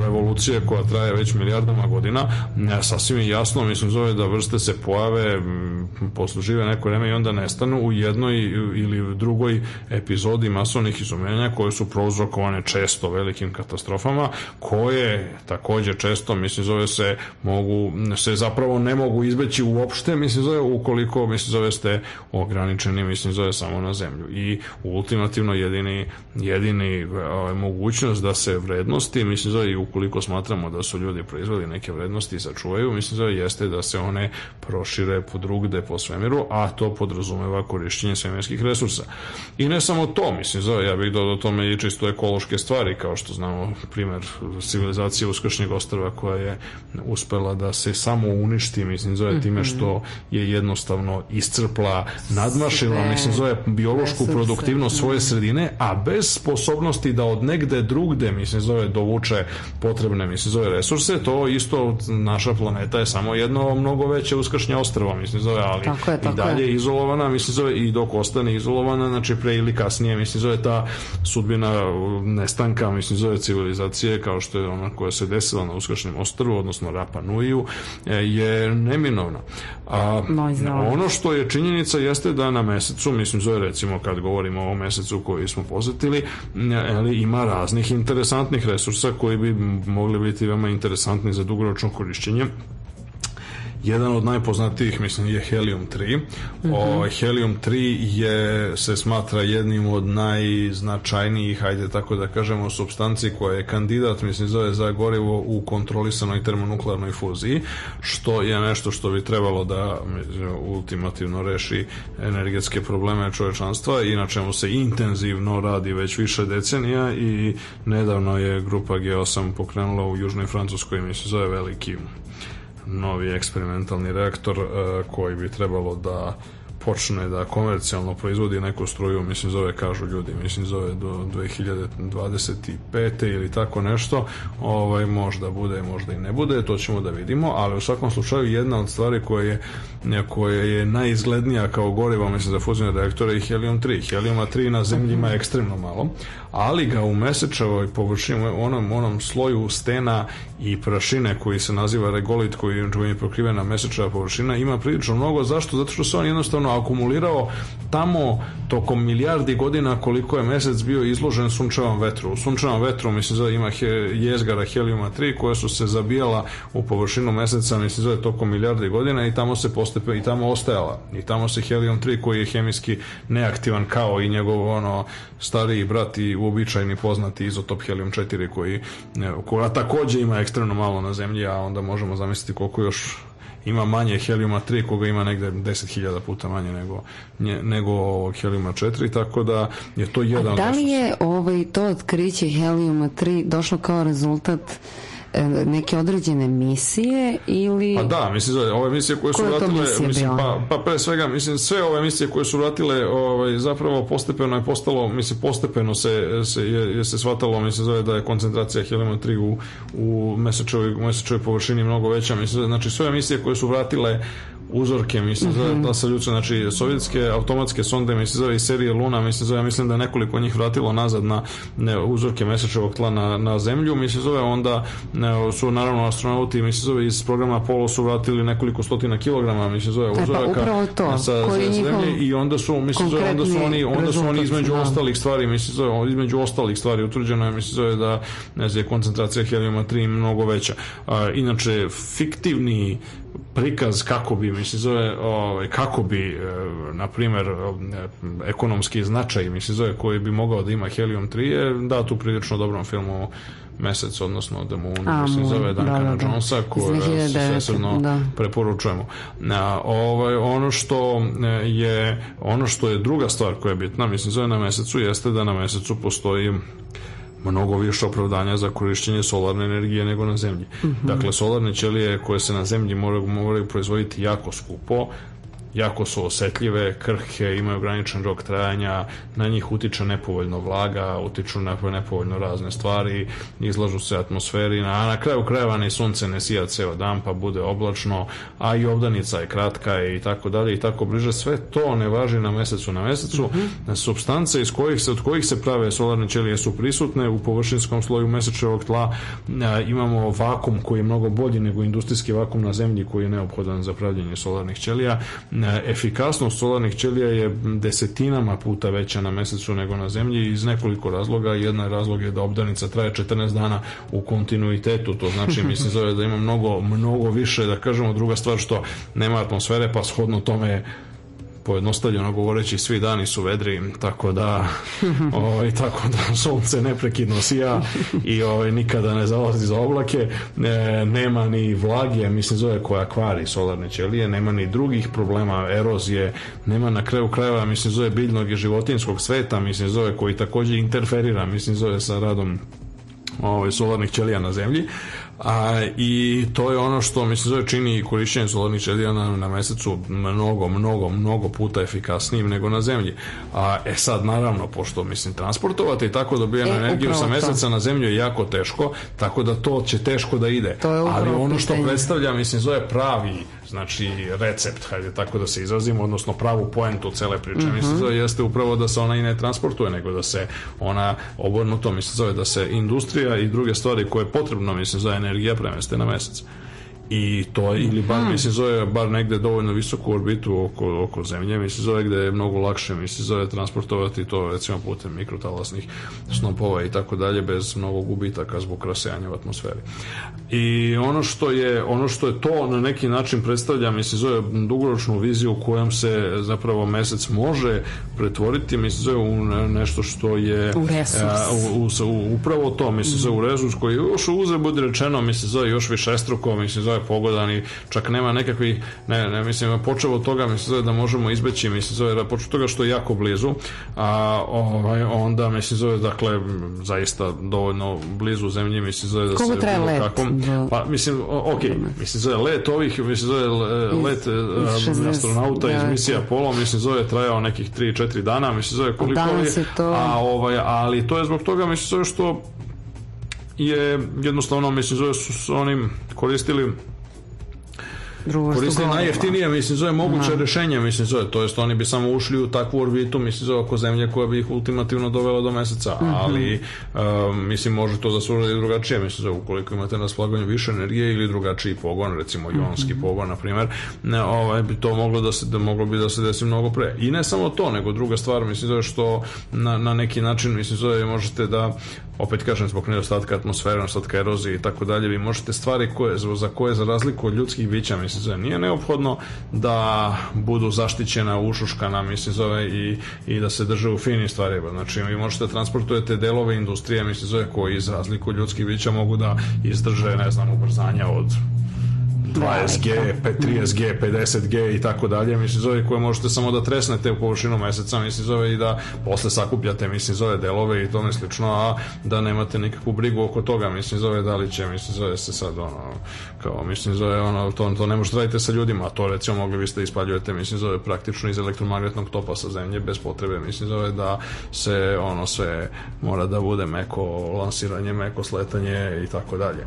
D: evolucije koja traje već milijardama godina. E, sasvim je jasno, mislim, zove da vrste se pojave, poslužive neko vreme i onda nestanu u jednoj ili drugoj epizodi masovnih izumenja koje su prouzrokovane često velikim katastrofama, koje takođe često, mislim, zove se mogu, se zapravo ne mogu izbeći uopšte, mislim, zove ukoliko, mislim, se zove ste ograničeni, mislim, zove samo na zemlju. I ultimativno jedini, jedini ovaj, mogućnost da se vrednosti, mislim, zove i ukoliko smatramo da su ljudi proizveli neke vrednosti i sačuvaju, mislim, zove jeste da se one prošire po drugde po svemiru, a to podrazumeva korišćenje svemirskih resursa. I ne samo to, mislim, zove, ja bih dodao tome i čisto ekološke stvari, kao što znamo primer civilizacije uskršnjeg ostrava koja je uspela da se samo uništi, mislim, zove time mhm. što je jednostavno iscrpla, nadmašila, mislim zove, biološku produktivnost svoje sredine, a bez sposobnosti da od negde drugde, mislim zove, dovuče potrebne, mislim zove, resurse, to isto naša planeta je samo jedno mnogo veće uskršnje ostrvo, mislim zove, ali tako je, tako i dalje je. izolovana, mislim zove, i dok ostane izolovana, znači pre ili kasnije, mislim zove, ta sudbina nestanka, mislim zove, civilizacije, kao što je ona koja se desila na uskršnjem ostrvu, odnosno Rapa Nuiju, e, je neminovna. A, no, ono što što je činjenica jeste da na mesecu, mislim zove recimo kad govorimo o mesecu koji smo posetili, ali e, ima raznih interesantnih resursa koji bi mogli biti veoma interesantni za dugoročno korišćenje Jedan od najpoznatijih, mislim, je Helium 3. Mm -hmm. Helium 3 je, se smatra jednim od najznačajnijih, ajde tako da kažemo, substanci koja je kandidat, mislim, zove za gorivo u kontrolisanoj termonuklearnoj fuziji, što je nešto što bi trebalo da mislim, ultimativno reši energetske probleme čovečanstva i na čemu se intenzivno radi već više decenija i nedavno je grupa G8 pokrenula u Južnoj Francuskoj, mislim, zove Veliki novi eksperimentalni reaktor e, koji bi trebalo da počne da komercijalno proizvodi neku struju, mislim zove, kažu ljudi, mislim zove do 2025. ili tako nešto, ovaj, možda bude, možda i ne bude, to ćemo da vidimo, ali u svakom slučaju jedna od stvari koja je, koja je najizglednija kao gorivo, mislim, za fuzijne reaktore je helium 3. Heliuma 3 na zemlji ima ekstremno malo, ali ga u mesečevoj površini, onom, onom sloju stena i prašine koji se naziva regolit, koji je pokrivena mesečeva površina, ima prilično mnogo. Zašto? Zato što se on jednostavno sigurno akumulirao tamo tokom milijardi godina koliko je mesec bio izložen sunčevom vetru. U sunčevom vetru mislim zove ima he, jezgara helijuma 3 koja su se zabijala u površinu meseca mislim zove tokom milijardi godina i tamo se postepe i tamo ostajala. I tamo se helijum 3 koji je hemijski neaktivan kao i njegov ono stariji brat i uobičajni poznati izotop helijum 4 koji koja takođe ima ekstremno malo na zemlji, a onda možemo zamisliti koliko još ima manje helijuma 3 koga ima negde 10.000 puta manje nego nje, nego helijuma 4 tako da je to jedan
E: A da li je ovaj to otkriće helijuma 3 došlo kao rezultat E, neke određene misije ili...
D: Pa da, mislim, ove misije koje su Koja vratile, mislim, pa, pa pre svega, mislim, sve ove misije koje su vratile, ovaj, zapravo postepeno je postalo, mislim, postepeno se, se, je, je se shvatalo, mislim, zove da je koncentracija helijuma 3 u, u mesečevoj, mesečevoj površini mnogo veća, mislim, znači sve misije koje su vratile uzorke, mislim, zove, mm -hmm. ta se ljuče, znači, sovjetske automatske sonde, mislim, zove, i serije Luna, mislim, zove, mislim da je nekoliko njih vratilo nazad na ne, uzorke mesečevog tla na, na zemlju, mislim, zove, onda ne, su, naravno, astronauti, mislim, zove, iz programa Apollo su vratili nekoliko stotina kilograma, mislim, zove,
E: uzoraka e, pa, to, sa, sa
D: zemlje i onda su, mislim, zove, onda su oni, onda su oni između da. ostalih stvari, mislim, zove, između ostalih stvari utvrđeno je, mislim, zove, da, ne znam, koncentracija helijuma 3 mnogo veća. A, inače, fiktivni prikaz kako bi, mislim zove, ovaj, kako bi, e, na primer, e, ekonomski značaj, mislim zove, koji bi mogao da ima Helium 3 je da tu prilično dobrom filmu Mesec, odnosno da mu A, mislim zove Duncana da, da, da. Jonesa, koje e, svesredno da. preporučujemo. A, ovaj, ono što je ono što je druga stvar koja je bitna, mislim zove na Mesecu, jeste da na Mesecu postoji mnogo više opravdanja za korišćenje solarne energije nego na zemlji. Mm -hmm. Dakle, solarne ćelije koje se na zemlji moraju, moraju proizvoditi jako skupo, jako su osetljive, krhke, imaju ograničen rok trajanja, na njih utiče nepovoljno vlaga, utiču na nepovoljno razne stvari, izlažu se atmosferi, a na kraju krajeva ni sunce ne sija ceo dan pa bude oblačno, a i obdanica je kratka i tako dalje i tako bliže. Sve to ne važi na mesecu na mesecu. Mm -hmm. Substance iz kojih se, od kojih se prave solarne ćelije su prisutne u površinskom sloju mesečevog tla. Imamo vakum koji je mnogo bolji nego industrijski vakum na zemlji koji je neophodan za pravljenje solarnih ćelija E, efikasnost solarnih ćelija je desetinama puta veća na mesecu nego na zemlji iz nekoliko razloga. Jedan razlog je da obdanica traje 14 dana u kontinuitetu, to znači mislim zove da ima mnogo, mnogo više, da kažemo druga stvar što nema atmosfere, pa shodno tome je pojednostavljeno govoreći svi dani su vedri, tako da <laughs> ovaj, tako da sunce neprekidno sija i ovaj, nikada ne zalazi za oblake e, nema ni vlage, mislim zove koja kvari solarne ćelije, nema ni drugih problema erozije, nema na kraju krajeva mislim zove biljnog i životinskog sveta mislim zove koji takođe interferira mislim zove sa radom ovaj, solarnih ćelija na zemlji A, I to je ono što mi se zove čini i korišćenje solarnih ćelija na, na mesecu mnogo, mnogo, mnogo puta efikasnijim nego na zemlji. A, e sad, naravno, pošto, mislim, transportovati i tako dobijenu e, energiju sa meseca to. na zemlju je jako teško, tako da to će teško da ide. To je Ali ono što pitanje. predstavlja, mislim, zove pravi znači recept, hajde tako da se izrazimo, odnosno pravu poentu cele priče, mm -hmm. mislim da jeste upravo da se ona i ne transportuje, nego da se ona obrnuto, mislim zove da se industrija i druge stvari koje je potrebno, mislim za energija premeste na mesec. I to ili bar mi se zove, bar negde dovoljno visoku orbitu oko, oko zemlje, mi se zove gde je mnogo lakše, mi se zove transportovati to recimo putem mikrotalasnih snopova i tako dalje, bez mnogo gubitaka zbog rasejanja u atmosferi. I ono što je, ono što je to na neki način predstavlja, mi se zove dugoročnu viziju u kojom se zapravo mesec može pretvoriti, mi se zove u nešto što je... U resurs. u, u, u upravo to, mi se zove u resurs koji još uze, bude rečeno, mi se zove još više mi se zove je pogodan i čak nema nekakvih, ne, ne, mislim, počeo od toga, mislim, zove da možemo izbeći, mislim, zove da počeo od toga što je jako blizu, a ovaj, onda, mislim, zove, dakle, zaista dovoljno blizu zemlji, mislim, zove da Koliko se...
E: Koliko let? Kakvom,
D: Pa, mislim, ok, mislim, zove let ovih, mislim, zove e, let e, iz, um, astronauta iz da, misija Apollo, mislim, zove trajao nekih 3-4 dana, mislim, zove koliko je, to... a, ovaj, ali to je zbog toga, mislim, zove što je jednostavno, mislim, zove su s onim koristili Drugo koristili najjeftinije, mislim, zove moguće da. rješenje, mislim, zove, to jest oni bi samo ušli u takvu orbitu, mislim, zove, oko zemlje koja bi ih ultimativno dovela do meseca, mm -hmm. ali, uh, mislim, može to da se uradi drugačije, mislim, zove, ukoliko imate na slaganju više energije ili drugačiji pogon, recimo mhm. jonski mm -hmm. pogon, na primjer, ne, ovaj, bi to moglo, da se, da, moglo bi da se desi mnogo pre. I ne samo to, nego druga stvar, mislim, zove, što na, na neki način, mislim, zove, možete da opet kažem zbog nedostatka atmosfere, nedostatka erozije i tako dalje, vi možete stvari koje, za koje za razliku od ljudskih bića, mislim, zove, nije neophodno da budu zaštićena, ušuškana, mislim, zove, i, i da se drže u fini stvari. Znači, vi možete da transportujete delove industrije, mislim, zove, koji za razliku od ljudskih bića mogu da izdrže, ne znam, ubrzanja od 20G, 30G, 50G i tako dalje, mislim zove koje možete samo da tresnete u površinu meseca, mislim zove i da posle sakupljate, mislim zove delove i tome slično, a da nemate nikakvu brigu oko toga, mislim zove da li će, mislim zove se sad ono, kao mislim zove ono, to, to ne možete raditi sa ljudima, a to recimo mogli biste da ispaljujete, mislim zove praktično iz elektromagnetnog topa sa zemlje bez potrebe, mislim zove da se ono sve mora da bude meko lansiranje, meko sletanje i tako dalje.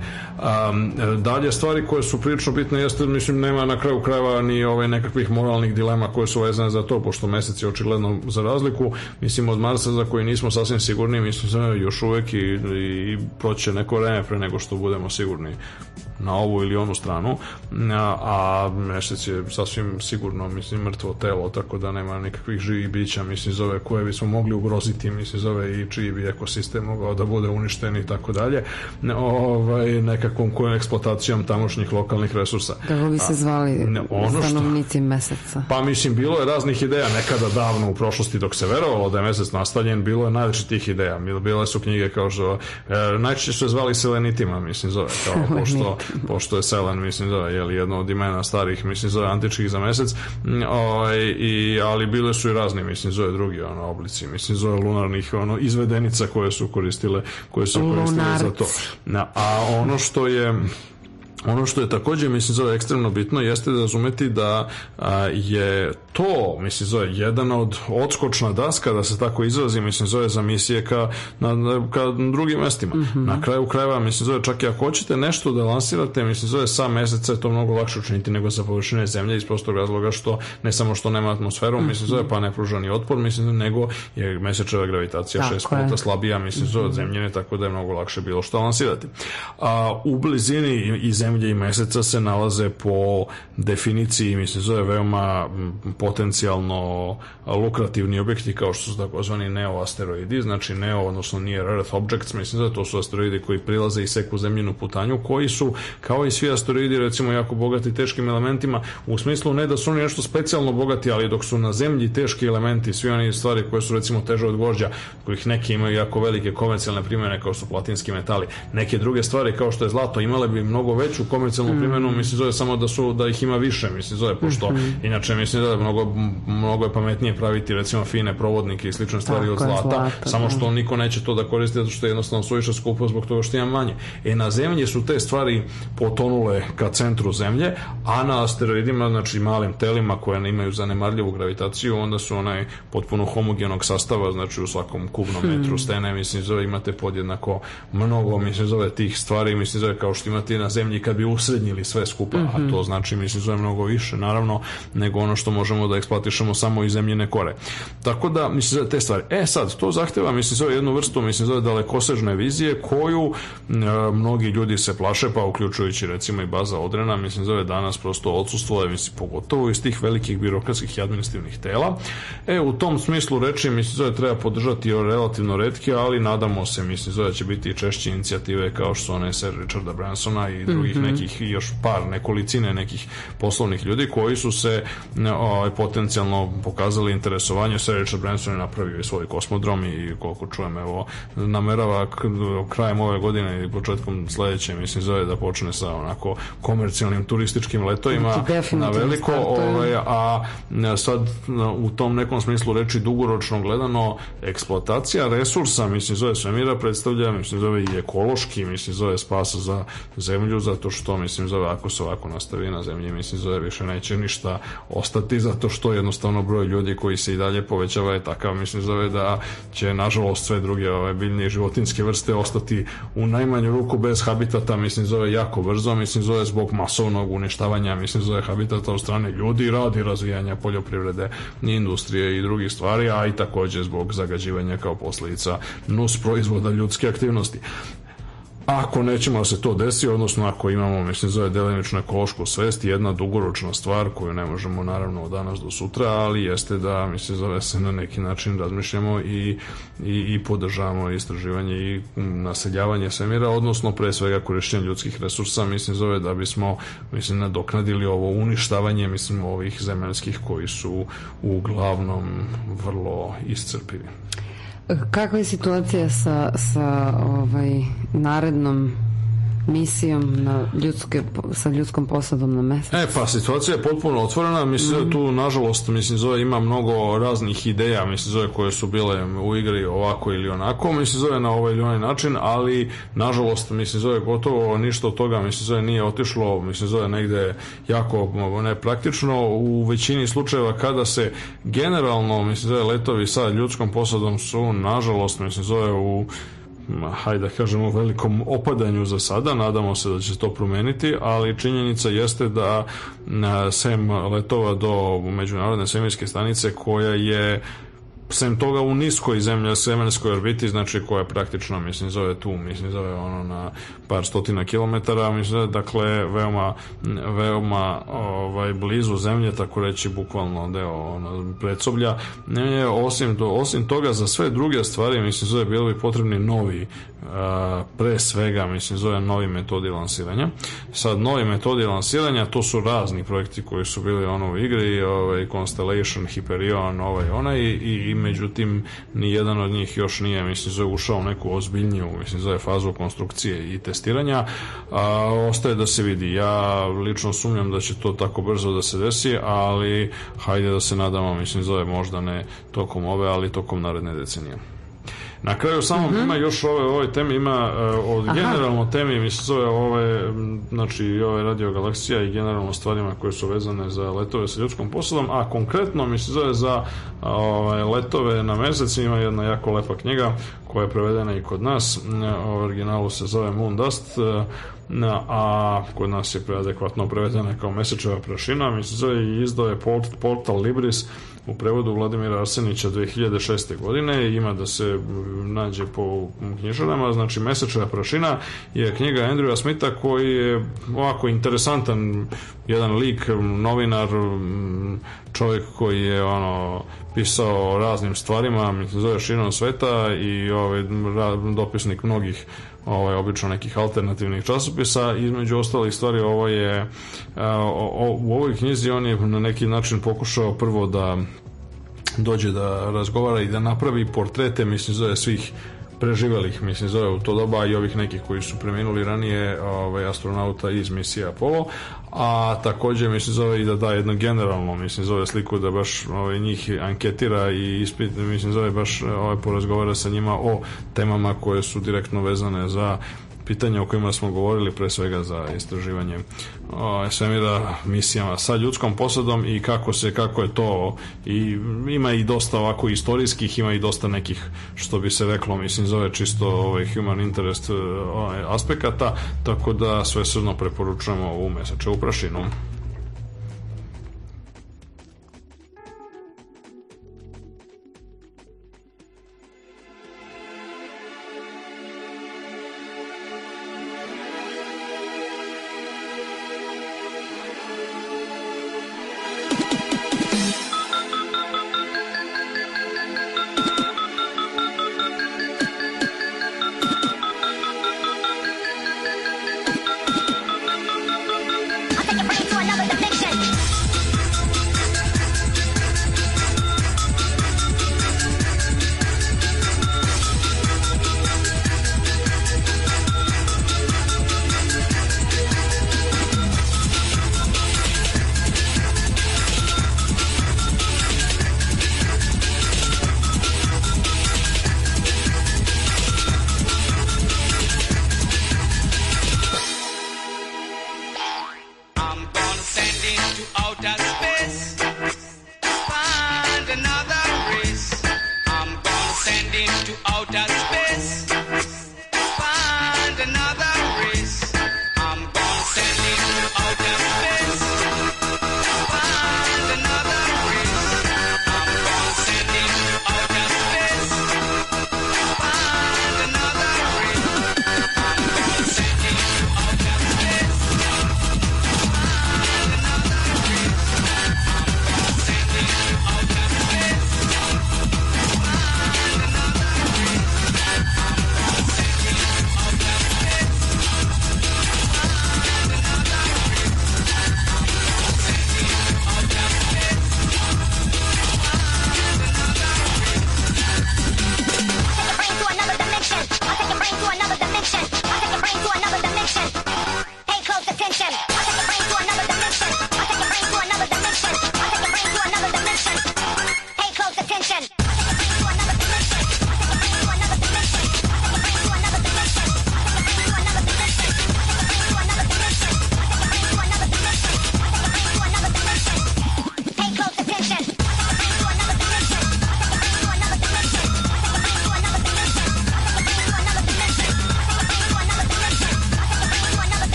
D: Um, dalje stvari koje su prilično strašno bitno jeste, mislim, nema na kraju krajeva ni ove nekakvih moralnih dilema koje su vezane za to, pošto mesec je očigledno za razliku, mislim, od Marsa za koji nismo sasvim sigurni, mislim, još uvek i, i proće neko vreme pre nego što budemo sigurni na ovu ili onu stranu, a, a Mesec je sasvim sigurno, mislim, mrtvo telo, tako da nema nikakvih živih bića, mislim, zove koje bismo mogli ugroziti, mislim, zove i čiji bi ekosistem mogao da bude uništen i tako dalje, ovaj, nekakvom kojom eksploatacijom tamošnjih lokalnih resursa.
E: Kako da, bi se zvali a, ono stanovnici meseca?
D: Pa, mislim, bilo je raznih ideja nekada davno u prošlosti dok se verovalo da je mesec nastavljen, bilo je najveće tih ideja. Bile su knjige kao što e, najčešće su je zvali selenitima, mislim, zove, kao <laughs> pošto pošto je Selen, mislim da je jedno od imena starih, mislim zove antičkih za mesec, mm, o, ovaj, i, ali bile su i razni, mislim zove drugi ono, oblici, mislim zove lunarnih ono, izvedenica koje su koristile, koje su koristile za to. A ono što je Ono što je takođe, mislim, zove ekstremno bitno jeste da razumeti da a, je to, mislim, zove jedan od odskočna daska, da se tako izrazi, mislim, zove za misije ka, na, ka drugim mestima. Mm -hmm. Na kraju krajeva, mislim, zove čak i ako hoćete nešto da lansirate, mislim, zove sa meseca je to mnogo lakše učiniti nego sa površine zemlje iz prostog razloga što ne samo što nema atmosferu, mm -hmm. mislim, zove pa ne pruža ni otpor, mislim, nego je mesečeva gravitacija tako šest puta slabija, mislim, zove od mhm. zemljene, tako da je mnogo lakše bilo što lansirati. A, u blizini i zemlje zemlje i meseca se nalaze po definiciji, mislim, zove veoma potencijalno lukrativni objekti kao što su takozvani neoasteroidi, znači neo, odnosno near earth objects, mislim da to su asteroidi koji prilaze i seku zemljinu putanju, koji su, kao i svi asteroidi, recimo, jako bogati teškim elementima, u smislu ne da su oni nešto specijalno bogati, ali dok su na zemlji teški elementi, svi oni stvari koje su recimo teže od gvožđa, kojih neki imaju jako velike komercijalne primjene kao su platinski metali, neke druge stvari kao što je zlato imale bi mnogo veću u komercijalnu primjenu, mm mislim zove samo da su da ih ima više, mislim zove pošto mm -hmm. inače mislim da je mnogo mnogo je pametnije praviti recimo fine provodnike i slične stvari Tako od zlata, zlata samo da. što niko neće to da koristi zato što je jednostavno suviše skupo zbog toga što ima manje. E na zemlji su te stvari potonule ka centru zemlje, a na asteroidima, znači malim telima koje imaju zanemarljivu gravitaciju, onda su onaj potpuno homogenog sastava, znači u svakom kubnom hmm. metru stene, mislim zove imate podjednako mnogo, mislim zove tih stvari, mislim zove kao što imate na zemlji kad kad da bi usrednjili sve skupa, mm -hmm. a mhm. to znači mislim da je mnogo više, naravno, nego ono što možemo da eksploatišemo samo iz zemljine kore. Tako da, mislim, te stvari. E sad, to zahteva, mislim, zove jednu vrstu, mislim, zove dalekosežne vizije koju e, mnogi ljudi se plaše, pa uključujući recimo i baza odrena, mislim, zove danas prosto odsustvo, je, mislim, pogotovo iz tih velikih birokratskih i administrativnih tela. E, u tom smislu reči, mislim, zove treba podržati relativno redke, ali nadamo se, mislim, zove da će biti češće inicijative kao što su one Sir Richarda Bransona i drugih mm -hmm mm nekih još par nekolicine nekih poslovnih ljudi koji su se ovaj, potencijalno pokazali interesovanje. Sve Richard Branson je napravio i svoj kosmodrom i koliko čujem, evo, namerava krajem ove godine i početkom sledeće, mislim, zove da počne sa onako komercijalnim turističkim letovima znači, na veliko, ovaj, a sad u tom nekom smislu reči dugoročno gledano eksploatacija resursa, mislim, zove svemira predstavlja, mislim, zove i ekološki, mislim, zove spasa za zemlju, za zato što mislim zove ako se ovako nastavi na zemlji mislim zove više neće ništa ostati zato što jednostavno broj ljudi koji se i dalje povećava je takav mislim zove da će nažalost sve druge ove biljne i životinske vrste ostati u najmanju ruku bez habitata mislim zove jako brzo mislim zove zbog masovnog uništavanja mislim zove habitata od strane ljudi radi razvijanja poljoprivrede industrije i drugih stvari a i takođe zbog zagađivanja kao posledica nus proizvoda ljudske aktivnosti Ako nećemo da se to desi, odnosno ako imamo, mislim, zove delimično ekološku svest, jedna dugoročna stvar koju ne možemo naravno od danas do sutra, ali jeste da, mislim, zove se na neki način razmišljamo i, i, i podržavamo istraživanje i naseljavanje svemira, odnosno pre svega korišćenje ljudskih resursa, mislim, zove da bismo, mislim, nadoknadili ovo uništavanje, mislim, ovih zemeljskih koji su uglavnom vrlo iscrpivi.
E: Kakva je situacija sa, sa ovaj, narednom misijom na ljudske, sa ljudskom posadom na mesec?
D: E, pa situacija je potpuno otvorena, mislim mm tu, nažalost, mislim, zove, ima mnogo raznih ideja, mislim, zove, koje su bile u igri ovako ili onako, mislim, zove, na ovaj ili onaj način, ali, nažalost, mislim, zove, gotovo ništa od toga, mislim, zove, nije otišlo, mislim, zove, negde jako nepraktično, u većini slučajeva kada se generalno, mislim, zove, letovi sa ljudskom posadom su, nažalost, mislim, zove, u hajde da kažemo, velikom opadanju za sada, nadamo se da će se to promeniti, ali činjenica jeste da sem letova do Međunarodne svemirske stanice koja je sem toga u niskoj zemlji, svemirskoj orbiti, znači koja praktično, mislim, zove tu, mislim, zove ono na par stotina kilometara, mislim, zove, dakle, veoma, veoma ovaj, blizu zemlje, tako reći, bukvalno deo ono, predsoblja. E, osim, do, osim toga, za sve druge stvari, mislim, zove, bilo bi potrebni novi, a, e, pre svega, mislim, zove, novi metodi lansiranja. Sad, novi metodi lansiranja, to su razni projekti koji su bili ono u igri, ovaj, Constellation, Hyperion, ovaj, onaj, i, i međutim ni jedan od njih još nije mislim za ušao u neku ozbiljniju mislim za fazu konstrukcije i testiranja a, ostaje da se vidi ja lično sumnjam da će to tako brzo da se desi ali hajde da se nadamo mislim zove možda ne tokom ove ali tokom naredne decenije Na kraju samo mm -hmm. ima još ove, ove teme, ima uh, e, od Aha. generalno teme, mi se zove ove, znači i ove radio galaksija i generalno stvarima koje su vezane za letove sa ljudskom posadom, a konkretno mi se zove za ove, letove na mesec, ima jedna jako lepa knjiga koja je prevedena i kod nas, u originalu se zove Moon Dust, e, a kod nas je preadekvatno prevedena kao mesečeva prašina, mi se zove i izdao je Portal Libris, u prevodu Vladimira Arsenića 2006. godine ima da se nađe po knjižarama, znači Mesečeva prašina je knjiga Andrewa Smitha koji je ovako interesantan jedan lik, novinar čovjek koji je ono pisao o raznim stvarima, mislim zove širom sveta i ovaj dopisnik mnogih ovaj, obično nekih alternativnih časopisa. Između ostalih stvari, ovo je, e, o, u ovoj knjizi on je na neki način pokušao prvo da dođe da razgovara i da napravi portrete, mislim, zove svih preživelih, mislim, zove u to doba i ovih nekih koji su preminuli ranije ovaj, astronauta iz misije Apollo, a takođe, mislim, zove i da da jedno generalno, mislim, zove sliku da baš ovaj, njih anketira i ispit, mislim, zove baš ovaj, porazgovara sa njima o temama koje su direktno vezane za pitanja o kojima smo govorili pre svega za istraživanje svemira misijama sa ljudskom posadom i kako se kako je to i ima i dosta ovako istorijskih ima i dosta nekih što bi se reklo mislim zove čisto ovaj human interest ovaj, aspekata tako da sve svesrdno preporučujemo ovu mesače u prašinu.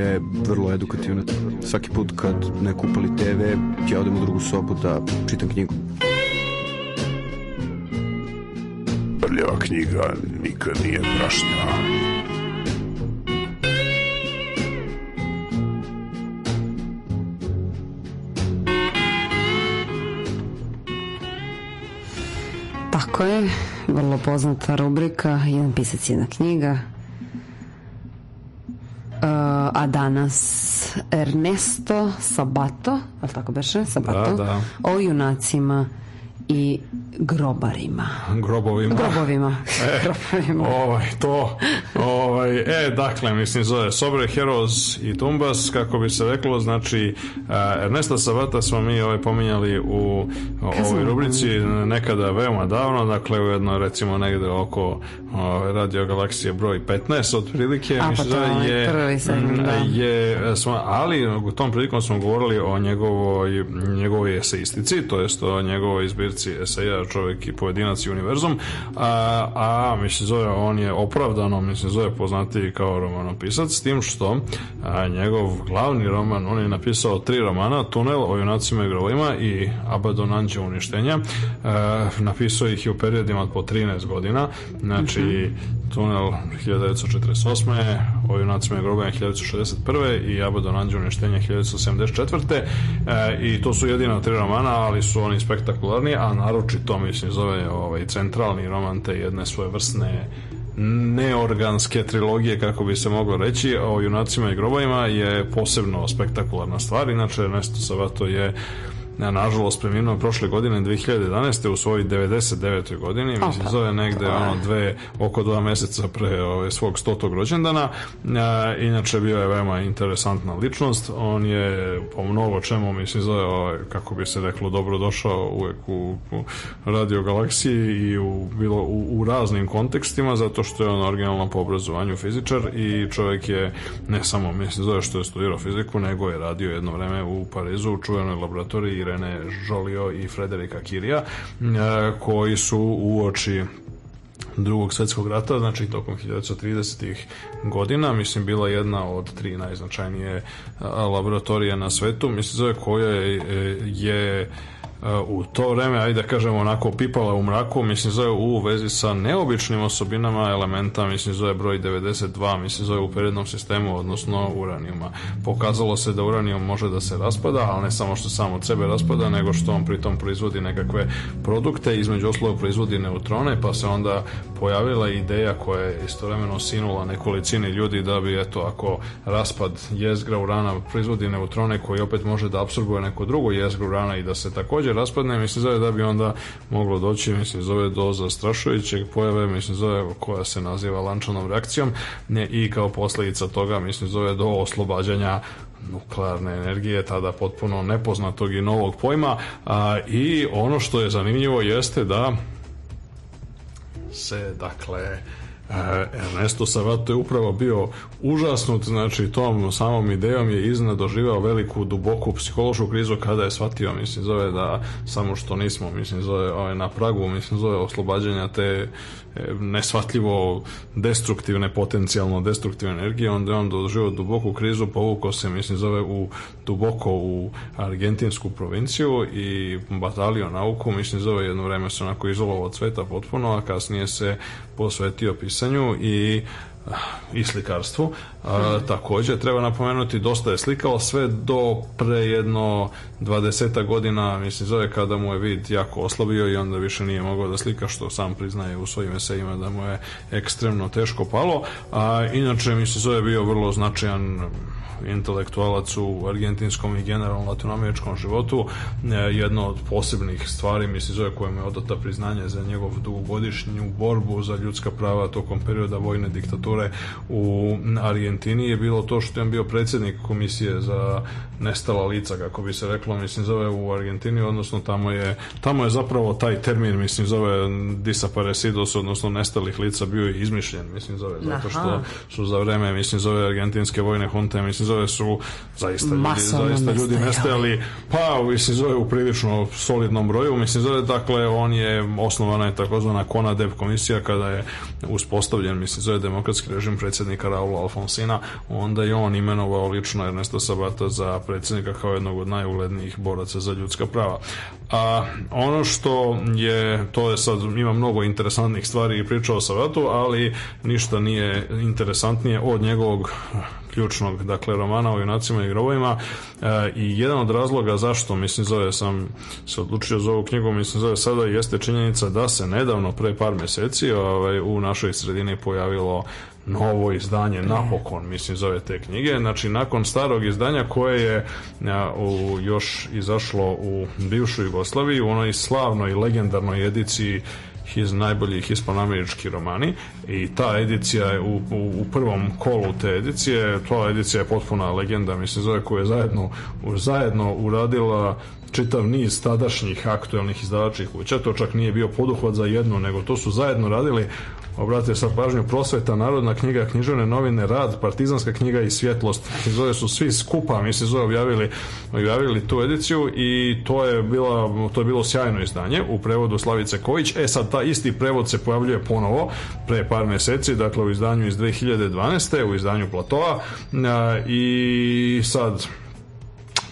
F: je vrlo edukativna. Svaki put kad neko upali TV, ja odem u drugu sobu da čitam knjigu.
G: Prljava knjiga nikad nije
E: prašnjava. Tako je, vrlo poznata rubrika, jedan pisac jedna knjiga. Uh, a danas Ernesto Sabato, ali tako beše? Sabato. Da, da. O junacima i grobarima.
D: Grobovima.
E: Grobovima. <laughs>
D: E, <laughs> Grobovima. Ovaj, to, ovaj, e, dakle, mislim, zove Sobre Heroes i Tumbas, kako bi se reklo, znači, e, Ernesto Sabata smo mi ovaj, pominjali u ovoj rubrici nekada veoma davno, dakle, u jedno, recimo, negde oko o, Radio Galaksija broj 15 otprilike A, pa mislim pa da je, prvi e, da. je ali u tom prilikom smo govorili o njegovoj, njegovoj eseistici, to jest o njegovoj izbirci eseja Čovjek i pojedinac i univerzum, a, a mislim zove, on je opravdano mislim zove poznati kao romanopisac, s tim što a, njegov glavni roman, on je napisao tri romana, Tunel o junacima i grovima i Abadon Abadonanđe uništenja, a, e, napisao ih je u periodima po 13 godina, znači znači mm. tunel 1948. Ovi nacima je grobenja 1961. i Abadon do Nanđu 1974. I to su jedina tri romana, ali su oni spektakularni, a naročito, mislim, zove ovaj, centralni roman te jedne svoje vrsne neorganske trilogije, kako bi se moglo reći, o junacima i grobovima je posebno spektakularna stvar. Inače, Nesto Savato je na, nažalost, preminuo prošle godine 2011. u svojoj 99. godini, Opa, mislim, zove negde je... ono, dve, oko dva meseca pre ove, svog stotog rođendana. A, inače, bio je veoma interesantna ličnost. On je po mnogo čemu, mislim, zove, ove, ovaj, kako bi se reklo, dobro došao uvek u, u Radio Galaksiji i u, bilo, u, u raznim kontekstima, zato što je on originalno po obrazovanju fizičar i čovek je ne samo, mislim, zove što je studirao fiziku, nego je radio jedno vreme u Parizu u čuvenoj laboratoriji Rene Jolio i Frederika Kirija, e, koji su u oči drugog svetskog rata, znači tokom 1930-ih godina, mislim bila jedna od tri najznačajnije e, laboratorije na svetu, mislim zove koja je, e, je u to vreme, ajde da kažemo onako pipala u mraku, mislim zove u vezi sa neobičnim osobinama elementa, mislim zove broj 92, mislim zove u periodnom sistemu, odnosno uranijuma. Pokazalo se da uranijum može da se raspada, ali ne samo što samo od sebe raspada, nego što on pritom proizvodi nekakve produkte, između oslova proizvodi neutrone, pa se onda pojavila ideja koja je istovremeno sinula nekolicini ljudi da bi, eto, ako raspad jezgra urana proizvodi neutrone koji opet može da absorbuje neko drugo jezgro urana i da se takođe nasilje raspadne, mislim zove da bi onda moglo doći, mislim zove do zastrašujućeg pojave, mislim zove koja se naziva lančanom reakcijom ne, i kao posledica toga, mislim zove do oslobađanja nuklearne energije, tada potpuno nepoznatog i novog pojma a, i ono što je zanimljivo jeste da se, dakle, E, Ernesto Savato je upravo bio užasnut, znači tom samom idejom je iznad doživao veliku, duboku psihološku krizu kada je shvatio, mislim, zove da samo što nismo, mislim, zove ovaj, na pragu, mislim, zove oslobađanja te e, nesvatljivo destruktivne, potencijalno destruktivne energije, onda je on doživio duboku krizu, povukao se, mislim, zove u duboko u argentinsku provinciju i batalio nauku, mislim, zove jedno vreme se onako izolovao od sveta potpuno, a kasnije se posvetio pisanju pisanju i ah, i slikarstvu. A, mhm. također treba napomenuti dosta je slikao sve do pre jedno 20 godina, mislim zove kada mu je vid jako oslabio i onda više nije mogao da slika što sam priznaje u svojim esejima da mu je ekstremno teško palo. A inače mislim zove bio vrlo značajan intelektualac u argentinskom i generalno latinoameričkom životu. E, jedna od posebnih stvari, mislim, zove koja je odata priznanje za njegov dugogodišnju borbu za ljudska prava tokom perioda vojne diktature u Argentini je bilo to što je bio predsednik komisije za nestala lica, kako bi se reklo, mislim, zove u Argentini, odnosno tamo je, tamo je zapravo taj termin, mislim, zove disaparecidos, odnosno nestalih lica bio izmišljen, mislim, zove, zato što su za vreme, mislim, zove argentinske vojne hunte, mislim, sezove su zaista ljudi, zaista ljudi nestajali. Pa, u zove u prilično solidnom broju. Mislim, zove, dakle, on je osnovana je takozvana Kona Dev komisija kada je uspostavljen, mislim, zove demokratski režim predsjednika Raula Alfonsina. Onda je on imenovao lično Ernesto Sabata za predsjednika kao jednog od najuglednijih boraca za ljudska prava. A ono što je, to je sad, ima mnogo interesantnih stvari i priča o Sabatu, ali ništa nije interesantnije od njegovog ključnog dakle romana o junacima i grobovima e, i jedan od razloga zašto mislim zove sam se odlučio za ovu knjigu mislim zove sada jeste činjenica da se nedavno pre par meseci ovaj, u našoj sredini pojavilo novo izdanje napokon mislim zove te knjige znači nakon starog izdanja koje je a, u, još izašlo u bivšoj Jugoslaviji u onoj slavnoj legendarnoj ediciji his najboljih hispanoamerički romani i ta edicija je u, u, u prvom kolu te edicije, to edicija je potpuna legenda, mislim, zove koju je zajedno, zajedno uradila čitav niz tadašnjih aktuelnih izdavačih kuća, to čak nije bio poduhvat za jednu, nego to su zajedno radili obratite sam pažnju, prosveta, narodna knjiga, književne novine, rad, partizanska knjiga i svjetlost. I zove su svi skupa, mi se zove objavili, objavili tu ediciju i to je, bila, to je bilo sjajno izdanje u prevodu Slavice Kojić. E sad, ta isti prevod se pojavljuje ponovo pre par meseci, dakle u izdanju iz 2012. u izdanju Platoa i sad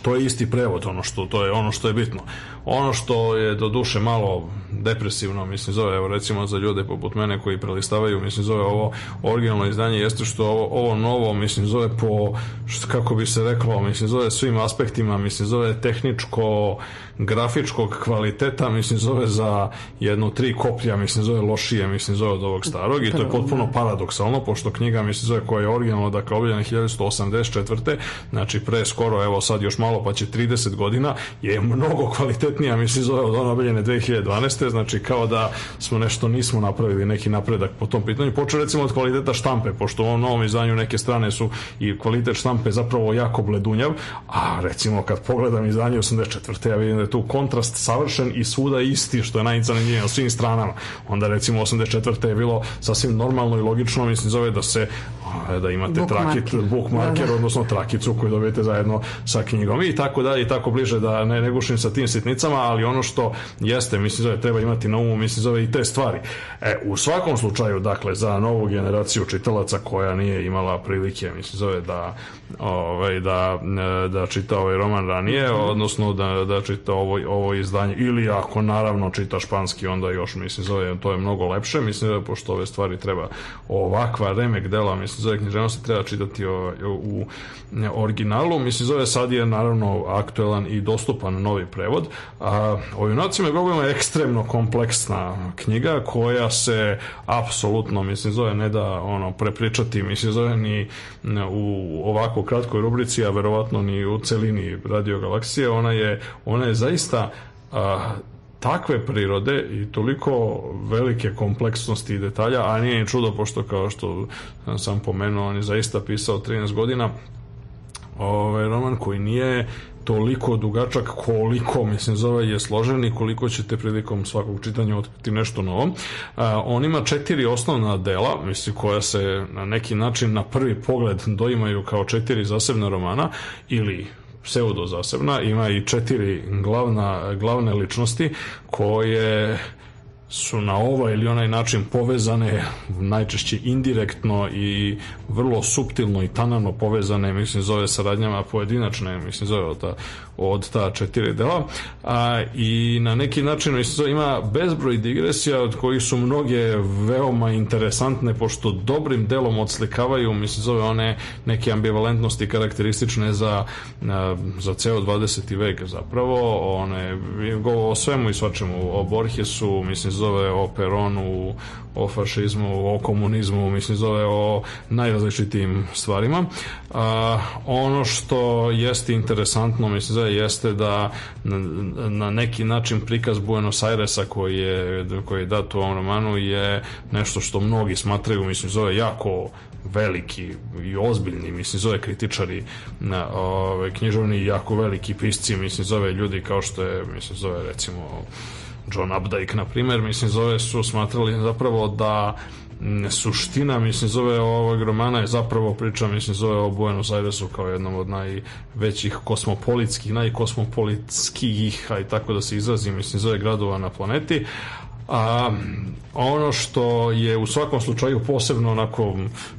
D: to je isti prevod ono što to je ono što je bitno Ono što je do duše malo depresivno, mislim, zove, evo recimo za ljude poput mene koji prelistavaju, mislim, zove ovo originalno izdanje, jeste što ovo, ovo novo, mislim, zove po, što, kako bi se reklo, mislim, zove svim aspektima, mislim, zove tehničko, grafičkog kvaliteta, mislim, zove za jedno tri koplja, mislim, zove lošije, mislim, zove od ovog starog i to je potpuno paradoksalno, pošto knjiga, mislim, zove koja je originalno, dakle, objavljena 1184. Znači, pre skoro, evo sad još malo, pa će 30 godina, je mnogo kvalitet kvalitetnija, mislim, zove od ono obeljene 2012. Znači, kao da smo nešto nismo napravili, neki napredak po tom pitanju. Počeo recimo od kvaliteta štampe, pošto u ovom novom izdanju neke strane su i kvalitet štampe zapravo jako bledunjav, a recimo kad pogledam izdanje 84. ja vidim da je tu kontrast savršen i svuda isti, što je najzanimljivije na svim stranama. Onda recimo 84. je bilo sasvim normalno i logično, mislim, zove da se da imate trakit, bookmarker, da, da. odnosno trakicu koju dobijete zajedno sa knjigom i tako dalje i tako bliže da ne negušim sa tim sitnicama pesama, ali ono što jeste, mislim zove, treba imati na umu, mislim zove i te stvari. E, u svakom slučaju, dakle, za novu generaciju čitalaca koja nije imala prilike, mislim zove, da, ovaj, da, da čita ovaj roman ranije, odnosno da, da čita ovo, ovo izdanje, ili ako naravno čita španski, onda još, mislim zove, to je mnogo lepše, mislim zove, pošto ove stvari treba ovakva remek dela, mislim zove, književnost treba čitati o, ovaj, u originalu, mislim zove, sad je naravno aktuelan i dostupan novi prevod, A, o junacima i bogovima je ekstremno kompleksna knjiga koja se apsolutno, mislim, zove ne da ono, prepričati, mislim, zove ni u ovako kratkoj rubrici, a verovatno ni u celini Radio Galaksije. Ona je, ona je zaista a, takve prirode i toliko velike kompleksnosti i detalja, a nije ni čudo, pošto kao što sam pomenuo, on je zaista pisao 13 godina, ovaj roman koji nije toliko dugačak koliko, mislim, zove je složen i koliko ćete prilikom svakog čitanja otkriti nešto novo. on ima četiri osnovna dela, mislim, koja se na neki način na prvi pogled doimaju kao četiri zasebna romana ili pseudo zasebna, ima i četiri glavna, glavne ličnosti koje su na ovaj ili onaj način povezane, najčešće indirektno i vrlo suptilno i tanano povezane, mislim, zove saradnjama pojedinačne, mislim, zove ta od ta četiri dela a, i na neki način ima bezbroj digresija od kojih su mnoge veoma interesantne pošto dobrim delom odslikavaju mislim zove one neke ambivalentnosti karakteristične za, a, za ceo 20. vek zapravo one, o svemu i svačemu o Borgesu, mislim zove o Peronu o fašizmu, o komunizmu, mislim zove o najrazličitijim stvarima. A, ono što jeste interesantno, mislim zove, jeste da na, na neki način prikaz Buenos Airesa koji je, koji je dat u ovom romanu je nešto što mnogi smatraju, mislim zove, jako veliki i ozbiljni, mislim, zove kritičari na, ove, književni jako veliki pisci, mislim, zove ljudi kao što je, mislim, zove recimo John Updike, na primjer, mislim, zove su smatrali zapravo da suština, mislim, zove ovog romana je zapravo priča, mislim, zove o Buenos Airesu kao jednom od najvećih kosmopolitskih, najkosmopolitskih, i tako da se izrazi, mislim, zove gradova na planeti, A ono što je u svakom slučaju posebno onako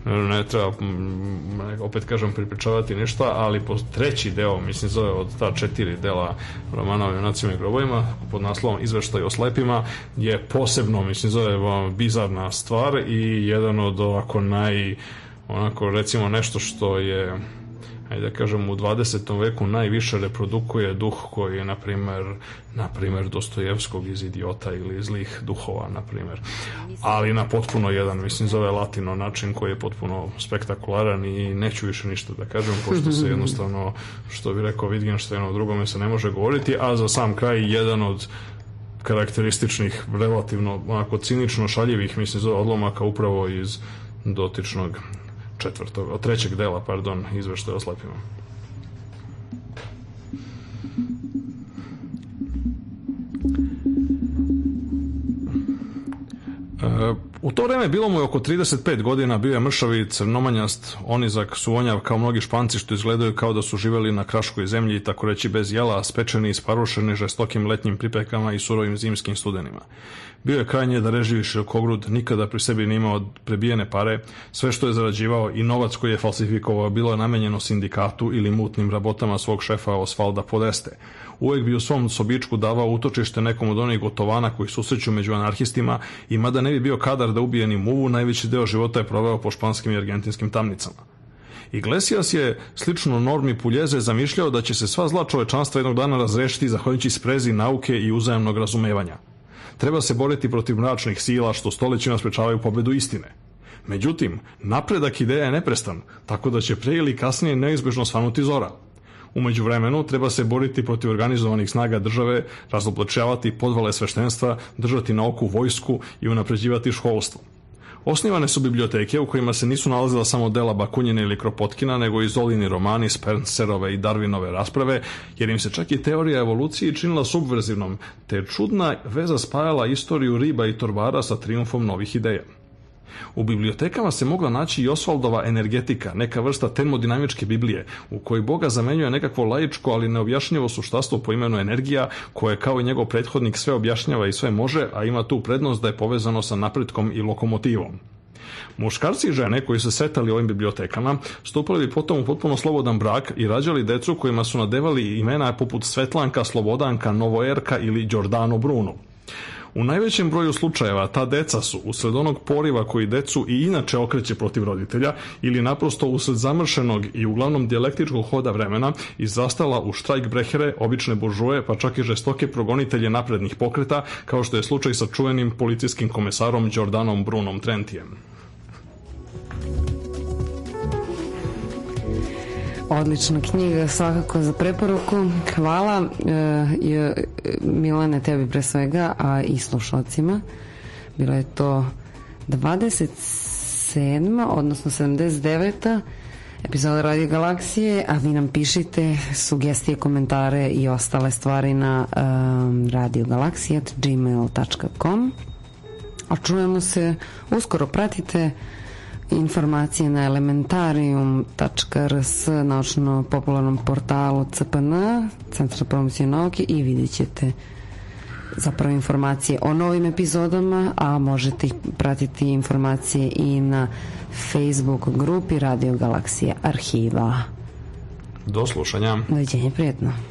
D: ne treba mm, opet kažem pripričavati ništa, ali po treći deo mislim zove od ta četiri dela romana o junacima i grobovima pod naslovom Izveštaj o slepima je posebno mislim zove bizarna stvar i jedan od ovako naj onako recimo nešto što je ajde da kažem, u 20. veku najviše reprodukuje duh koji je, na primer, na primer Dostojevskog iz idiota ili zlih duhova, na primer. Ali na potpuno jedan, mislim, zove latino način koji je potpuno spektakularan i neću više ništa da kažem, pošto se <laughs> jednostavno, što bi rekao Wittgenstein, o drugome se ne može govoriti, a za sam kraj jedan od karakterističnih, relativno onako cinično šaljivih, mislim, zove odlomaka upravo iz dotičnog četvrtog, od trećeg dela, pardon, izveštaja o slepima. E,
F: U to vreme bilo mu je oko 35 godina, bio je mršavi, crnomanjast, onizak, suvonjav kao mnogi španci što izgledaju kao da su živeli na kraškoj zemlji, tako reći bez jela, spečeni, isparušeni žestokim letnjim pripekama i surovim zimskim studenima. Bio je krajnje da reživi širokogrud, nikada pri sebi ne imao prebijene pare, sve što je zarađivao i novac koji je falsifikovao bilo je namenjeno sindikatu ili mutnim rabotama svog šefa Osvalda Podeste. Uvek bi u svom sobičku davao utočište nekom od onih gotovana koji susreću među anarhistima i mada ne bi bio kadar standarda ubijen i muvu, najveći deo života je proveo po španskim i argentinskim tamnicama. Iglesias je, slično normi Puljeze, zamišljao da će se sva zla čovečanstva jednog dana razrešiti zahvaljujući sprezi nauke i uzajemnog razumevanja. Treba se boriti protiv mračnih sila što stolećima sprečavaju pobedu istine. Međutim, napredak ideja je neprestan, tako da će pre ili kasnije neizbežno svanuti zora – Umeđu vremenu treba se boriti protiv organizovanih snaga države, razoblačavati podvale sveštenstva, držati na oku vojsku i unapređivati školstvo. Osnivane su biblioteke u kojima se nisu nalazila samo dela Bakunjine ili Kropotkina, nego i Zolini romani, Spencerove i Darwinove rasprave, jer im se čak i teorija evolucije činila subverzivnom, te čudna veza spajala istoriju riba i torbara sa triumfom novih ideja. U bibliotekama se mogla naći i Osvaldova energetika, neka vrsta termodinamičke biblije, u kojoj Boga zamenjuje nekakvo laičko, ali neobjašnjivo suštastvo po imenu energija, koje kao i njegov prethodnik sve objašnjava i sve može, a ima tu prednost da je povezano sa napretkom i lokomotivom. Muškarci i žene koji se setali ovim bibliotekama stupali bi potom u potpuno slobodan brak i rađali decu kojima su nadevali imena poput Svetlanka, Slobodanka, Novoerka ili Giordano Bruno. U najvećem broju slučajeva ta deca su usled onog poriva koji decu i inače okreće protiv roditelja ili naprosto usled zamršenog i uglavnom dijalektičkog hoda vremena izrastala u štrajk brehere, obične buržuje pa čak i žestoke progonitelje naprednih pokreta kao što je slučaj sa čuvenim policijskim komesarom Đordanom Brunom Trentijem.
E: Odlična knjiga, svakako za preporuku. Hvala e, Milane tebi pre svega, a i slušalcima. Bila je to 27. odnosno 79. epizoda Radio Galaksije, a vi nam pišite sugestije, komentare i ostale stvari na um, e, radiogalaksija.gmail.com a čujemo se uskoro pratite informacije na elementarium.rs naučno-popularnom portalu CPN, Centra promocije nauke i vidjet ćete zapravo informacije o novim epizodama, a možete pratiti informacije i na Facebook grupi Radio Galaksija Arhiva.
D: Do slušanja.
E: Doviđenja, prijetno.